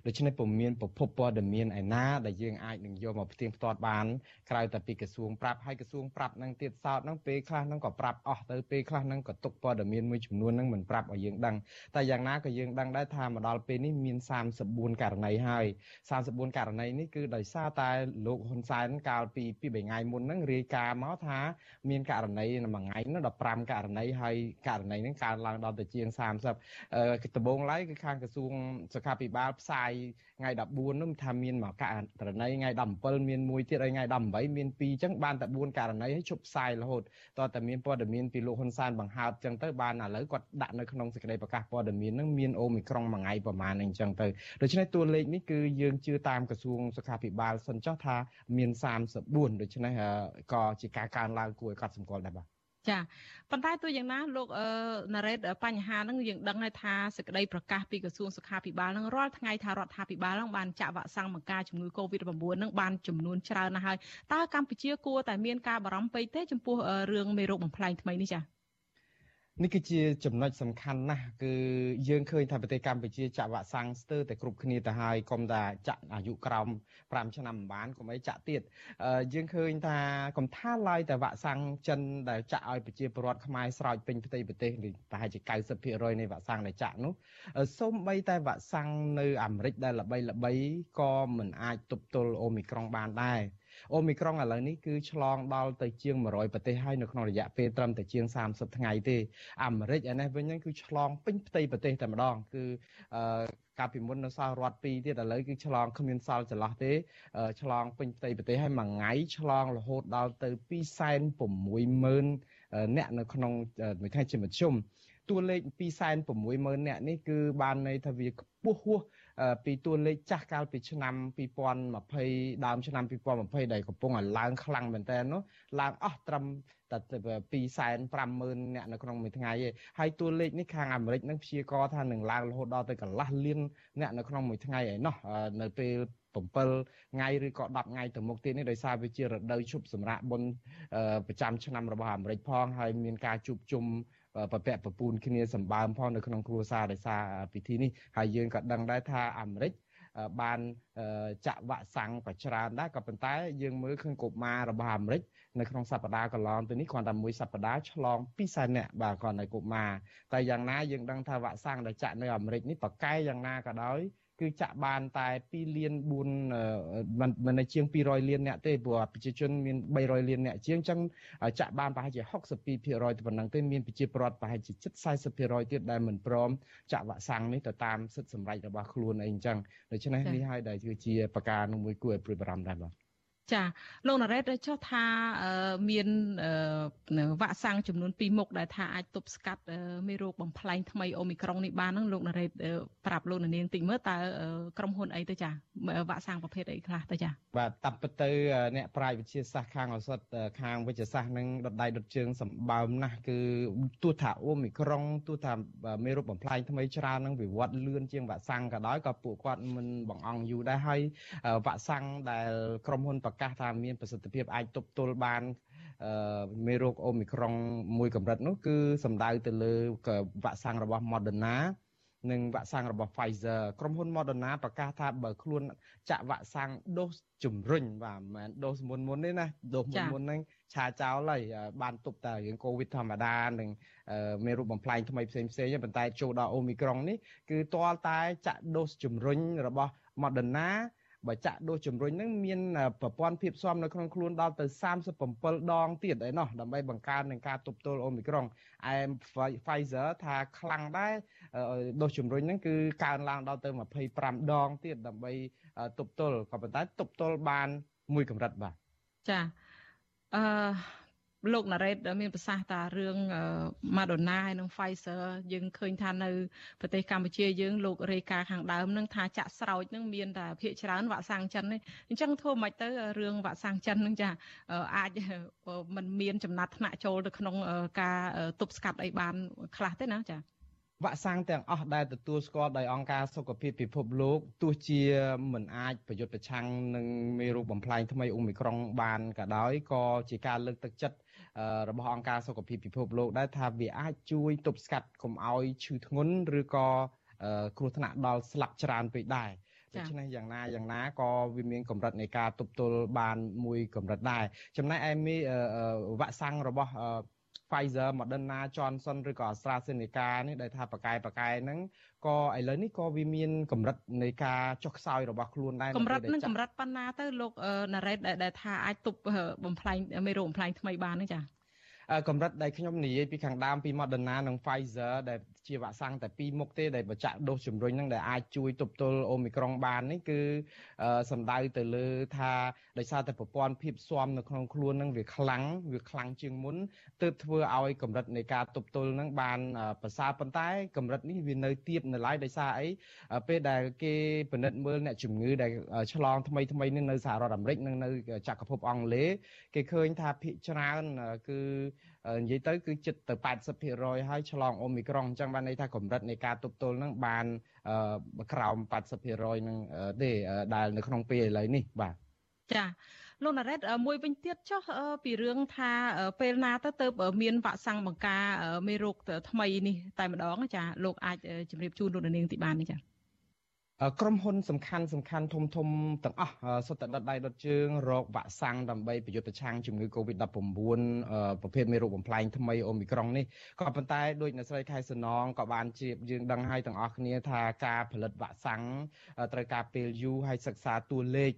ដូច្នេះពុំមានប្រភពព័ត៌មានឯណាដែលយើងអាចនឹងយកមកផ្ទៀងផ្ទាត់បានក្រៅតែពីក្រសួងប្រាប់ហើយក្រសួងប្រាប់នឹងទៀតសោតនឹងពេលខ្លះនឹងក៏ប្រាប់អស់ទៅពេលខ្លះនឹងក៏ទុកព័ត៌មានមួយចំនួននឹងមិនប្រាប់ឲ្យយើងដឹងតែយ៉ាងណាក៏យើងដឹងដែរថាមកដល់ពេលនេះមាន34ករណីហើយ34ករណីនេះគឺដោយសារតែលោកហ៊ុនសែនកាលពីពី3ថ្ងៃមុនហ្នឹងរាយការណ៍មកថាមានករណីមួយថ្ងៃនោះ15ករណីហើយករណីហ្នឹងកើនឡើងដល់ទៅជាង30អឺដំបូងឡើយគឺខាងក្រសួងសុខាភិបាលផ្សាយថ្ងៃ14នោះថាមានមកករណីថ្ងៃ17មានមួយទៀតហើយថ្ងៃ18មាន2អញ្ចឹងបានតែ4ករណីហើយជប់ផ្សាយរហូតតើតែមានព័ត៌មានពីលោកហ៊ុនសែនបង្ហើបអញ្ចឹងទៅបានឥឡូវគាត់ដាក់នៅក្នុងសេចក្តីប្រកាសព័ត៌មានហ្នឹងមានអូមីក្រុងមួយថ្ងៃប្រហែលអញ្ចឹងទៅដូច្នេះតួលេខនេះគឺយើងជឿតាមក្រសួងសុខាភិបាលសិនចុះថាមាន34ដូច្នេះក៏ជាការកើនឡើងគួរឲ្យកត់សម្គាល់ដែរបាទចាប៉ុន្តែទោះយ៉ាងណាលោកណារ៉េតបញ្ហាហ្នឹងយើងដឹងហើយថាសេចក្តីប្រកាសពីក្រសួងសុខាភិបាលហ្នឹងរាល់ថ្ងៃថារដ្ឋាភិបាលហ្នឹងបានចាក់វ៉ាក់សាំងបង្ការជំងឺ Covid-19 ហ្នឹងបានចំនួនច្រើនណាស់ហើយតើកម្ពុជាគួរតែមានការបារម្ភពេកទេចំពោះរឿងមេរោគបំផ្លែងថ្មីនេះចា នេះគឺជាចំណុចសំខាន់ណាស់គឺយើងឃើញថាប្រទេសកម្ពុជាចាក់វ៉ាក់សាំងស្ទើរតែគ្រប់គ្នាទៅហើយកុំថាចាក់អាយុក្រោម5ឆ្នាំមិនបានកុំអីចាក់ទៀតយើងឃើញថាកំថាឡើយតែវ៉ាក់សាំងចិនដែលចាក់ឲ្យប្រជាពលរដ្ឋខ្មែរស្រោចពេញផ្ទៃប្រទេសប្រហែលជា90%នៃវ៉ាក់សាំងដែលចាក់នោះសូម្បីតែវ៉ាក់សាំងនៅអាមេរិកដែលល្បីល្បីក៏មិនអាចទប់ទល់អូមីក្រុងបានដែរ អូមីក្រុងឥឡូវនេះគឺឆ្លងដល់ទៅជាង100ប្រទេសហើយនៅក្នុងរយៈពេលត្រឹមតែជាង30ថ្ងៃទេអាមេរិកឯនេះវិញគឺឆ្លងពេញផ្ទៃប្រទេសតែម្ដងគឺអឺកាលពីមុននៅសល់រដ្ឋ2ទៀតឥឡូវគឺឆ្លងគ្មានសល់ចន្លោះទេឆ្លងពេញផ្ទៃប្រទេសហើយមួយថ្ងៃឆ្លងរហូតដល់ទៅ260,000អ្នកនៅក្នុងមួយថ្ងៃជាមធ្យមតួលេខ260,000អ្នកនេះគឺបានន័យថាវាខ្ពស់ហួស ពីតួលេខចាស់កាលពីឆ្នាំ2020ដើមឆ្នាំ2020ដែលកំពុងឡើងខ្លាំងមែនតើនោះឡើងអស់ត្រឹមតែ250,000អ្នកនៅក្នុងមួយថ្ងៃឯងហើយតួលេខនេះខាងអាមេរិកនឹងព្យាករថានឹងឡើងរហូតដល់ទៅកន្លះលានអ្នកនៅក្នុងមួយថ្ងៃឯណោះនៅពេល7ថ្ងៃឬក៏10ថ្ងៃទៅមុខទៀតនេះដោយសារវាជារដូវឈប់សម្រាកបុណ្យប្រចាំឆ្នាំរបស់អាមេរិកផងហើយមានការជួបជុំ ប្រពាក់ប្រពូនគ្នាសម្បើមផងនៅក្នុងគ្រួសារដោយសារពិធីនេះហើយយើងក៏ដឹងដែរថាអាមេរិកបានចាក់វ៉ាក់សាំងក៏ច្រើនដែរក៏ប៉ុន្តែយើងមើលឃើញកុមាររបស់អាមេរិកនៅក្នុងសប្តាហ៍កន្លងទៅនេះគ្រាន់តែមួយសប្តាហ៍ឆ្លង2សែននាក់បាទគ្រាន់តែកុមារតែយ៉ាងណាយើងដឹងថាវ៉ាក់សាំងដែលចាក់នៅអាមេរិកនេះប្រកែយ៉ាងណាក៏ដោយ គឺចាក់បានតែ2លាន4មិនមិនជាង200លានអ្នកទេព្រោះប្រជាជនមាន300លានអ្នកជាងអញ្ចឹងចាក់បានប្រហែលជា62%ទៅប៉ុណ្ណឹងទេមានប្រជាពលរដ្ឋប្រហែលជា70%ទៀតដែលមិនព្រមចាក់វ៉ាក់សាំងនេះទៅតាមសិទ្ធិសម្រេចរបស់ខ្លួនអីអញ្ចឹងដូច្នេះនេះហើយដែលគឺជាប្រការមួយគួរឲ្យព្រួយបារម្ភដែរបាទ ចាលោកណារ៉េតចោះថាមានវ៉ាក់សាំងចំនួន2មុខដែលថាអាចទប់ស្កាត់មេរោគបំផ្លែងថ្មីអូមីក្រុងនេះបានហ្នឹងលោកណារ៉េតប្រាប់លោកនាងតិចមើលតើក្រុមហ៊ុនអីទៅចាវ៉ាក់សាំងប្រភេទអីខ្លះទៅចាបាទតាមពិតទៅអ្នកប្រាជ្ញវិទ្យាសាស្ត្រខាងឱសថខាងវិទ្យាសាស្ត្រនឹងដដៃដុតជើងសម្បើមណាស់គឺទោះថាអូមីក្រុងទោះថាមេរោគបំផ្លែងថ្មីច្រើននឹងវិវត្តលឿនជាងវ៉ាក់សាំងក៏ដោយក៏ពួកគាត់មិនបង្អង់យូរដែរហើយវ៉ាក់សាំងដែលក្រុមហ៊ុនប្រកាសថាមានប្រសិទ្ធភាពអាចទប់ទល់បានមេរោគអូមីក្រុងមួយកម្រិតនោះគឺសំដៅទៅលើវ៉ាក់សាំងរបស់ Moderna និងវ៉ាក់សាំងរបស់ Pfizer ក្រុមហ៊ុន Moderna ប្រកាសថាបើខ្លួនចាក់វ៉ាក់សាំងដូសជំរុញបាទមិនមែនដូសមុនមុនទេណាដូសមុនមុនហ្នឹងឆាចោលហើយបានទប់តែរឿងកូវីដធម្មតានិងមេរោគបំផ្លែងថ្មីផ្សេងផ្សេងប៉ុន្តែចូលដល់អូមីក្រុងនេះគឺទាល់តែចាក់ដូសជំរុញរបស់ Moderna បើចាក់ដូសជំរុញហ្នឹងមានប្រព័ន្ធភាពស៊ាំនៅក្នុងខ្លួនដល់ទៅ37ដងទៀតឯណោះដើម្បីបង្កើននឹងការទប់ទល់អូមីក្រុងឯ Pfizer ថាខ្លាំងដែរដូសជំរុញហ្នឹងគឺកើនឡើងដល់ទៅ25ដងទៀតដើម្បីទប់ទល់ក៏ប៉ុន្តែទប់ទល់បានមួយកម្រិតបាទចាអឺ លោកណារ៉េតមានប្រសាសន៍តារឿង Madonna ហើយនិង Pfizer យើងឃើញថានៅប្រទេសកម្ពុជាយើងលោករេការខាងដើមនឹងថាចាក់ស្រោចនឹងមានតែភាគច្រើនវ៉ាក់សាំងចិននេះអញ្ចឹងធ្វើមិនទៅរឿងវ៉ាក់សាំងចិននឹងចាអាចมันមានចំណាត់ថ្នាក់ចូលទៅក្នុងការទប់ស្កាត់អីបានខ្លះទេណាចាវ៉ាក់សាំងទាំងអស់ដែលទទួលស្គាល់ដោយអង្គការសុខភាពពិភពលោកទោះជាមិនអាចប្រយុទ្ធប្រឆាំងនឹងមេរោគបំផ្លាញថ្មីអូមីក្រុងបានក៏ដោយក៏ជាការលើកទឹកចិត្ត របស់អង្គការសុខភាពពិភពលោកដែរថាវាអាចជួយទប់ស្កាត់កុំឲ្យឈឺធ្ងន់ឬក៏គ្រោះថ្នាក់ដល់ស្លាប់ច្រើនពេកដែរដូច្នេះយ៉ាងណាយ៉ាងណាក៏វាមានកម្រិតនៃការទប់ទល់បានមួយកម្រិតដែរចំណែកឯមីវ៉ាក់សាំងរបស់ Pfizer Moderna Johnson ឬក៏ AstraZeneca នេះដែលថាបកែបកែហ្នឹងក៏ឥឡូវនេះក៏វាមានកម្រិតនៃការចុះខ្សោយរបស់ខ្លួនដែរកម្រិតនឹងកម្រិតប៉ុណ្ណាទៅលោកណារ៉េតដែលថាអាចទប់បំផ្លែងមេរោគបំផ្លែងថ្មីបានទេចា៎កម្រិតដែលខ្ញុំនិយាយពីខាងដើមពី Moderna និង Pfizer ដែល ជាវ៉ាក់សាំងតែពីរមុខទេដែលបញ្ចាក់ដូសជំរុញនឹងដែលអាចជួយទប់ទល់អូមីក្រុងបាននេះគឺសំដៅទៅលើថាដោយសារតែប្រព័ន្ធភាពស៊ាំនៅក្នុងខ្លួននឹងវាខ្លាំងវាខ្លាំងជាងមុនទើបធ្វើឲ្យកម្រិតនៃការទប់ទល់នឹងបានប្រសើរប៉ុន្តែកម្រិតនេះវានៅទាបនៅឡើយដោយសារអីពេលដែលគេពិនិត្យមើលអ្នកជំងឺដែលឆ្លងថ្មីថ្មីនេះនៅសហរដ្ឋអាមេរិកនិងនៅចក្រភពអង់គ្លេសគេឃើញថាភាគច្រើនគឺ និយាយទៅគឺចិត្តទៅ80%ហើយឆ្លងអូមីក្រុងអញ្ចឹងបានន័យថាកម្រិតនៃការទប់ទល់នឹងបានក្រោម80%នឹងទេដែលនៅក្នុងពេលឥឡូវនេះបាទចាលោកណារ៉េតមួយវិញទៀតចុះពីរឿងថាពេលណាទៅទៅមានវ៉ាក់សាំងបង្ការមេរោគថ្មីនេះតែម្ដងចាលោកអាចជម្រាបជូនលោកនាងទីបាននេះចា ក្រុមហ៊ុនសំខាន់សំខាន់ធំធំទាំងអស់សុទ្ធតែដុតដៃដុតជើងរកវ៉ាក់សាំងដើម្បីប្រយុទ្ធប្រឆាំងជំងឺ Covid-19 ប្រភេទមេរោគបំផ្លែងថ្មីអូមីក្រុងនេះក៏ប៉ុន្តែដូចអ្នកស្រីខែសនងក៏បានជ្រាបយើងដឹងហើយទាំងអស់គ្នាថាការផលិតវ៉ាក់សាំងត្រូវការពេលយូរហើយសិក្សាតួលេខ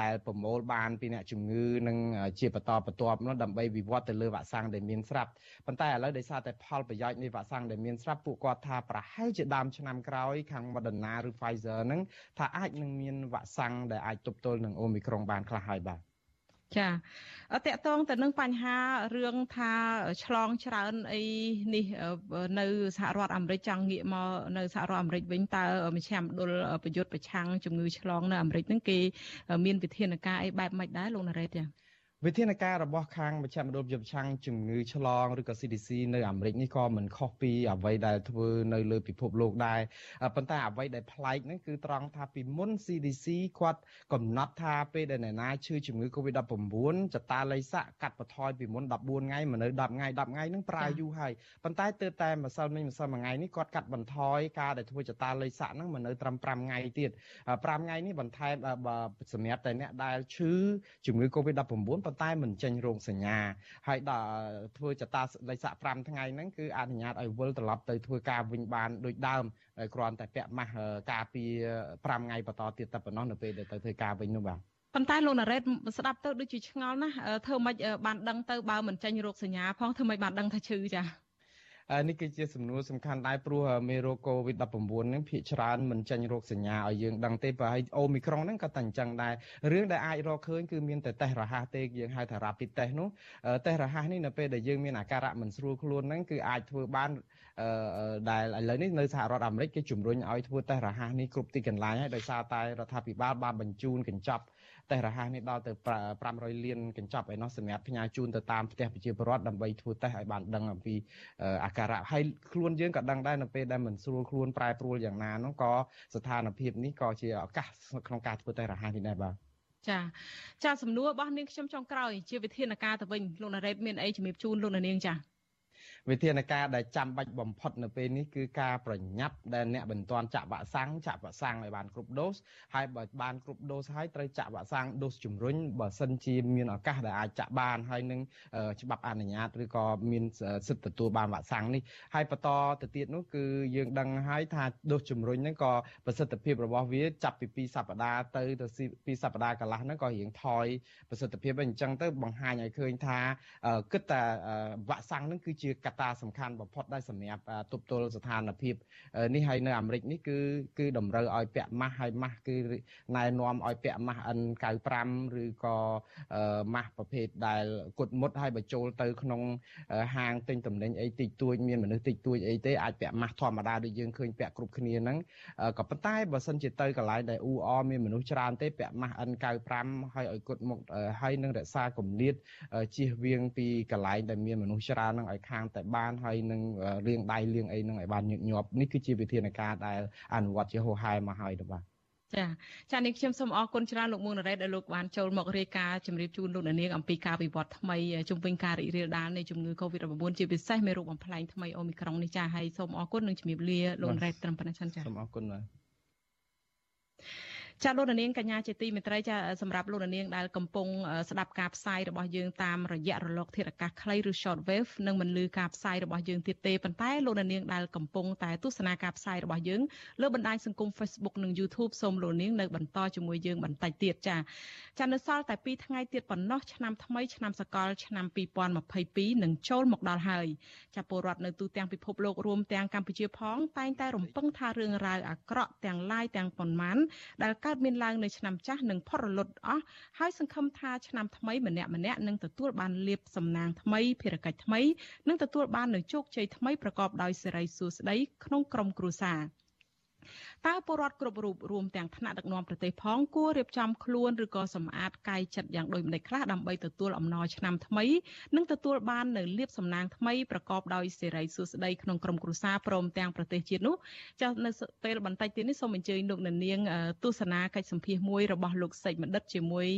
ដែលប្រមូលបានពីអ្នកជំងឺនិងជាបន្តបន្ទាប់នោះដើម្បីវិវត្តទៅលើវ៉ាក់សាំងដែលមានស្រាប់ប៉ុន្តែឥឡូវដោយសារតែផលប្រយោជន៍នៃវ៉ាក់សាំងដែលមានស្រាប់ពួកគាត់ថាប្រហែលជាដើមឆ្នាំក្រោយខាង Moderna ឬ Pfizer ហ្នឹងថាអាចនឹងមានវ៉ាក់សាំងដែលអាចទប់ទល់នឹងអូមីក្រុងបានខ្លះហើយបាទចាតកតងទៅនឹងបញ្ហារឿងថាឆ្លងច្រើនអីនេះនៅសហរដ្ឋអាមេរិកចង់ងាកមកនៅសហរដ្ឋអាមេរិកវិញតើមជ្ឈមណ្ឌលប្រយុទ្ធប្រឆាំងជំងឺឆ្លងនៅអាមេរិកហ្នឹងគេមានវិធានការអីបែបម៉េចដែរលោកណារ៉េតចា វិធានការរបស់ខាងមជ្ឈមណ្ឌលយុទ្ធឆាំងជំងឺឆ្លងឬក៏ CDC នៅអាមេរិកនេះក៏មិនខុសពីអ្វីដែលធ្វើនៅលើពិភពលោកដែរប៉ុន្តែអ្វីដែលប្លែកហ្នឹងគឺត្រង់ថាពីមុន CDC គាត់កំណត់ថាពេលដែលអ្នកណាឈឺជំងឺ Covid-19 ចតាល័យស័កកាត់បន្ថយពីមុន14ថ្ងៃមកនៅ10ថ្ងៃ10ថ្ងៃហ្នឹងប្រើយូរហើយប៉ុន្តែទើបតែម្សិលមិញម្សិលមួយថ្ងៃនេះគាត់កាត់បន្ថយការដែលធ្វើចតាល័យស័កហ្នឹងមកនៅត្រឹម5ថ្ងៃទៀត5ថ្ងៃនេះបន្ថែមសម្រាប់តែអ្នកដែលឈឺជំងឺ Covid-19 ប៉ុន្តែមិនចេញរោគសញ្ញាហើយដល់ធ្វើចតាលេខសាក់5ថ្ងៃហ្នឹងគឺអនុញ្ញាតឲ្យវិលត្រឡប់ទៅធ្វើការវិញបានដូចដើមគ្រាន់តែពាក់ម៉ាស់ការពារ5ថ្ងៃបន្តទៀតតែប៉ុណ្ណោះនៅពេលដែលទៅធ្វើការវិញនោះបាទប៉ុន្តែលោកណារ៉េតស្ដាប់ទៅដូចជាឆ្ងល់ណាស់ធ្វើម៉េចបានដឹងទៅបើមិនចេញរោគសញ្ញាផងធ្វើម៉េចបានដឹងថាឈឺចា នេះគឺជាសំណួរសំខាន់ដែរព្រោះមេរោគ COVID-19 ហ្នឹងភាគច្រើនមិនចេញរោគសញ្ញាឲ្យយើងដឹងទេបើឲ្យអូមីក្រុងហ្នឹងក៏តែអញ្ចឹងដែររឿងដែលអាចរកឃើញគឺមានតែតេស្តរហ័សទេយើងហៅថា rapid test នោះតេស្តរហ័សនេះនៅពេលដែលយើងមានអាការៈមិនស្រួលខ្លួនហ្នឹងគឺអាចធ្វើបានដែលឥឡូវនេះនៅសហរដ្ឋអាមេរិកគេជំរុញឲ្យធ្វើតេស្តរហ័សនេះគ្រប់ទីកន្លែងហើយដោយសារតែរដ្ឋាភិបាលបានបញ្ជូនកញ្ចប់តេស្តរហ័សនេះដល់ទៅ500លានកញ្ចប់ឯនោះសម្រាប់ផ្ញើជូនទៅតាមផ្ទះប្រជាពលរដ្ឋដើម្បីធ្វើតេស្តឲ្យបានដឹងអំពីអាការៈហើយខ្លួនយើងក៏ដឹងដែរនៅពេលដែលមិនស្រួលខ្លួនប្រែប្រួលយ៉ាងណានោះក៏ស្ថានភាពនេះក៏ជាឱកាសក្នុងការធ្វើតេស្តរហ័សនេះដែរបាទចាចាសំណួររបស់នាងខ្ញុំចុងក្រោយជាវិធានការទៅវិញលោកណារ៉េតមានអីជំរាបជូនលោកនាងចា វិធានការដែលចាំបាច់បំផុតនៅពេលនេះគឺការប្រញាប់ដែលអ្នកមិនទាន់ចាក់វ៉ាក់សាំងចាក់វ៉ាក់សាំងឲ្យបានគ្រប់ដូសហើយបើបានគ្រប់ដូសហើយត្រូវចាក់វ៉ាក់សាំងដូសជំរុញបើសិនជាមានឱកាសដែលអាចចាក់បានហើយនឹងច្បាប់អនុញ្ញាតឬក៏មានសិទ្ធិទទួលបានវ៉ាក់សាំងនេះហើយបន្តទៅទៀតនោះគឺយើងដឹងហើយថាដូសជំរុញហ្នឹងក៏ប្រសិទ្ធភាពរបស់វាចាប់ពី2សប្តាហ៍ទៅទៅ2សប្តាហ៍កន្លះហ្នឹងក៏រៀងថយប្រសិទ្ធភាពអញ្ចឹងទៅបង្ហាញឲ្យឃើញថាគិតតែវ៉ាក់សាំងហ្នឹងគឺជាកត្តាសំខាន់បំផុតដែរសម្រាប់ទប់ទល់ស្ថានភាពនេះហើយនៅអាមេរិកនេះគឺគឺតម្រូវឲ្យពាក់ម៉ាស់ហើយម៉ាស់គឺណែនាំឲ្យពាក់ម៉ាស់ N95 ឬក៏ម៉ាស់ប្រភេទដែលគុតមុតហើយបើចូលទៅក្នុងហាងទិញទំនិញអីតិចតួចមានមនុស្សតិចតួចអីទេអាចពាក់ម៉ាស់ធម្មតាដូចយើងឃើញពាក់គ្រប់គ្នាហ្នឹងក៏ប៉ុន្តែបើសិនជាទៅកន្លែងដែលអ៊ូអមានមនុស្សច្រើនទេពាក់ម៉ាស់ N95 ហើយឲ្យគុតមុខហើយនឹងរក្សាគម្លាតជៀសវាងពីកន្លែងដែលមានមនុស្សច្រើនហ្នឹងឲ្យខាងតែបានហើយនឹងរៀងដៃរៀងអីនឹងឲ្យបានញឹកញាប់នេះគឺជាវិធានការដែលអនុវត្តជាហោហែមកហើយទៅបាទចាចានេះខ្ញុំសូមអរគុណច្រើនលោកមួងណារ៉េតដែលលោកបានចូលមករាយការណ៍ជំរាបជូនលោកនាងអំពីការវិវត្តថ្មីជំវិញការរីករាលដាលនៃជំងឺ Covid-19 ជាពិសេសមេរោគបំផ្លែងថ្មីអូមីក្រុងនេះចាហើយសូមអរគុណនិងជំរាបលាលោកណារ៉េតត្រឹមប៉ុណ្ណេះសិនចាសូមអរគុណបាទ ចាលោកនាងកញ្ញាជាទីមេត្រីចាសម្រាប់លោកនាងដែលកំពុងស្ដាប់ការផ្សាយរបស់យើងតាមរយៈរលកធាតុអាកាសខ្លីឬ short wave និងមិនលឺការផ្សាយរបស់យើងទៀតទេប៉ុន្តែលោកនាងដែលកំពុងតែទស្សនាការផ្សាយរបស់យើងលើបណ្ដាញសង្គម Facebook និង YouTube សូមលោកនាងនៅបន្តជាមួយយើងបន្តិចទៀតចាចានៅសល់តែ2ថ្ងៃទៀតប៉ុណ្ណោះឆ្នាំថ្មីឆ្នាំសកលឆ្នាំ2022នឹងចូលមកដល់ហើយចាពលរដ្ឋនៅទូទាំងពិភពលោករួមទាំងកម្ពុជាផងតែងតែរំពឹងថារឿងរ៉ាវអាក្រក់ទាំងឡាយទាំងប៉ុន្មានដែលកើតមានឡើងនៅឆ្នាំចាស់នឹងផុតរលត់អស់ហើយសង្ឃឹមថាឆ្នាំថ្មីម្នាក់ម្នាក់នឹងទទួលបានលៀបសំណាងថ្មីភារកិច្ចថ្មីនិងទទួលបាននូវជោគជ័យថ្មីប្រកបដោយសិរីសួស្តីក្នុងក្រុមគ្រួសារ តើពលរដ្ឋគ្រប់រូបរួមទាំងថ្នាក់ដឹកនាំប្រទេសផងគួររៀបចំខ្លួនឬក៏សម្អាតកាយចិត្តយ៉ាងដូចម្តេចខ្លះដើម្បីទទួលអំណរឆ្នាំថ្មីនិងទទួលបាននៅលៀបសំណាងថ្មីប្រកបដោយសេរីសុស្តីក្នុងក្រុមគ្រួសារព្រមទាំងប្រទេសជាតិនោះចាស់នៅពេលបន្តិចទៀតនេះសូមអញ្ជើញលោកអ្នកនាងទស្សនាកិច្ចសម្ភាសមួយរបស់លោកសេចបណ្ឌិតជាមួយ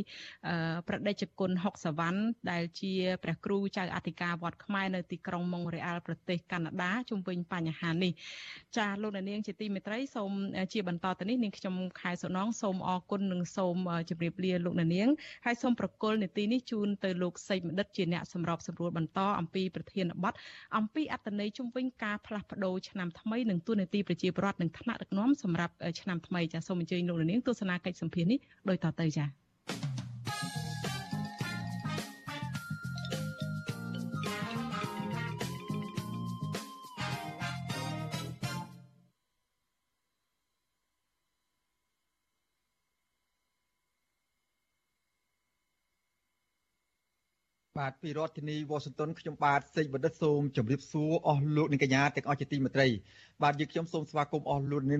ប្រដេជគុណហុកសវណ្ណដែលជាព្រះគ្រូចៅអធិការវត្តខ្មែរនៅទីក្រុងម៉ុងរ៉េអាល់ប្រទេសកាណាដាជុំវិញបញ្ហានេះចាស់លោកអ្នកនាងជាទីមេត្រីសូមជាបន្តទៅនេះនាងខ្ញុំខែសុណងសូមអរគុណនិងសូមជម្រាបលាលោកអ្នកនាងហើយសូមប្រកល់នីតិនេះជូនទៅលោកសេចបណ្ឌិតជាអ្នកសម្របសម្រួលបន្តអំពីប្រធានបទអំពីអត្តន័យជុំវិញការផ្លាស់ប្ដូរឆ្នាំថ្មីនិងទូនាទីប្រជាពលរដ្ឋនិងថ្នាក់ដឹកនាំសម្រាប់ឆ្នាំថ្មីចាសូមអញ្ជើញលោកអ្នកនាងទស្សនាកិច្ចសម្ភាសនេះដូចតទៅចា បាទពីរដ្ឋធានីវ៉ាស៊ីនតោនខ្ញុំបាទសេកបណ្ឌិតសូមជម្រាបសួរអស់លោកអ្នកកញ្ញាទាំងអស់ជាទីមេត្រីបាទយើងខ្ញុំសូមស្វាគមន៍អស់លោកអ្នក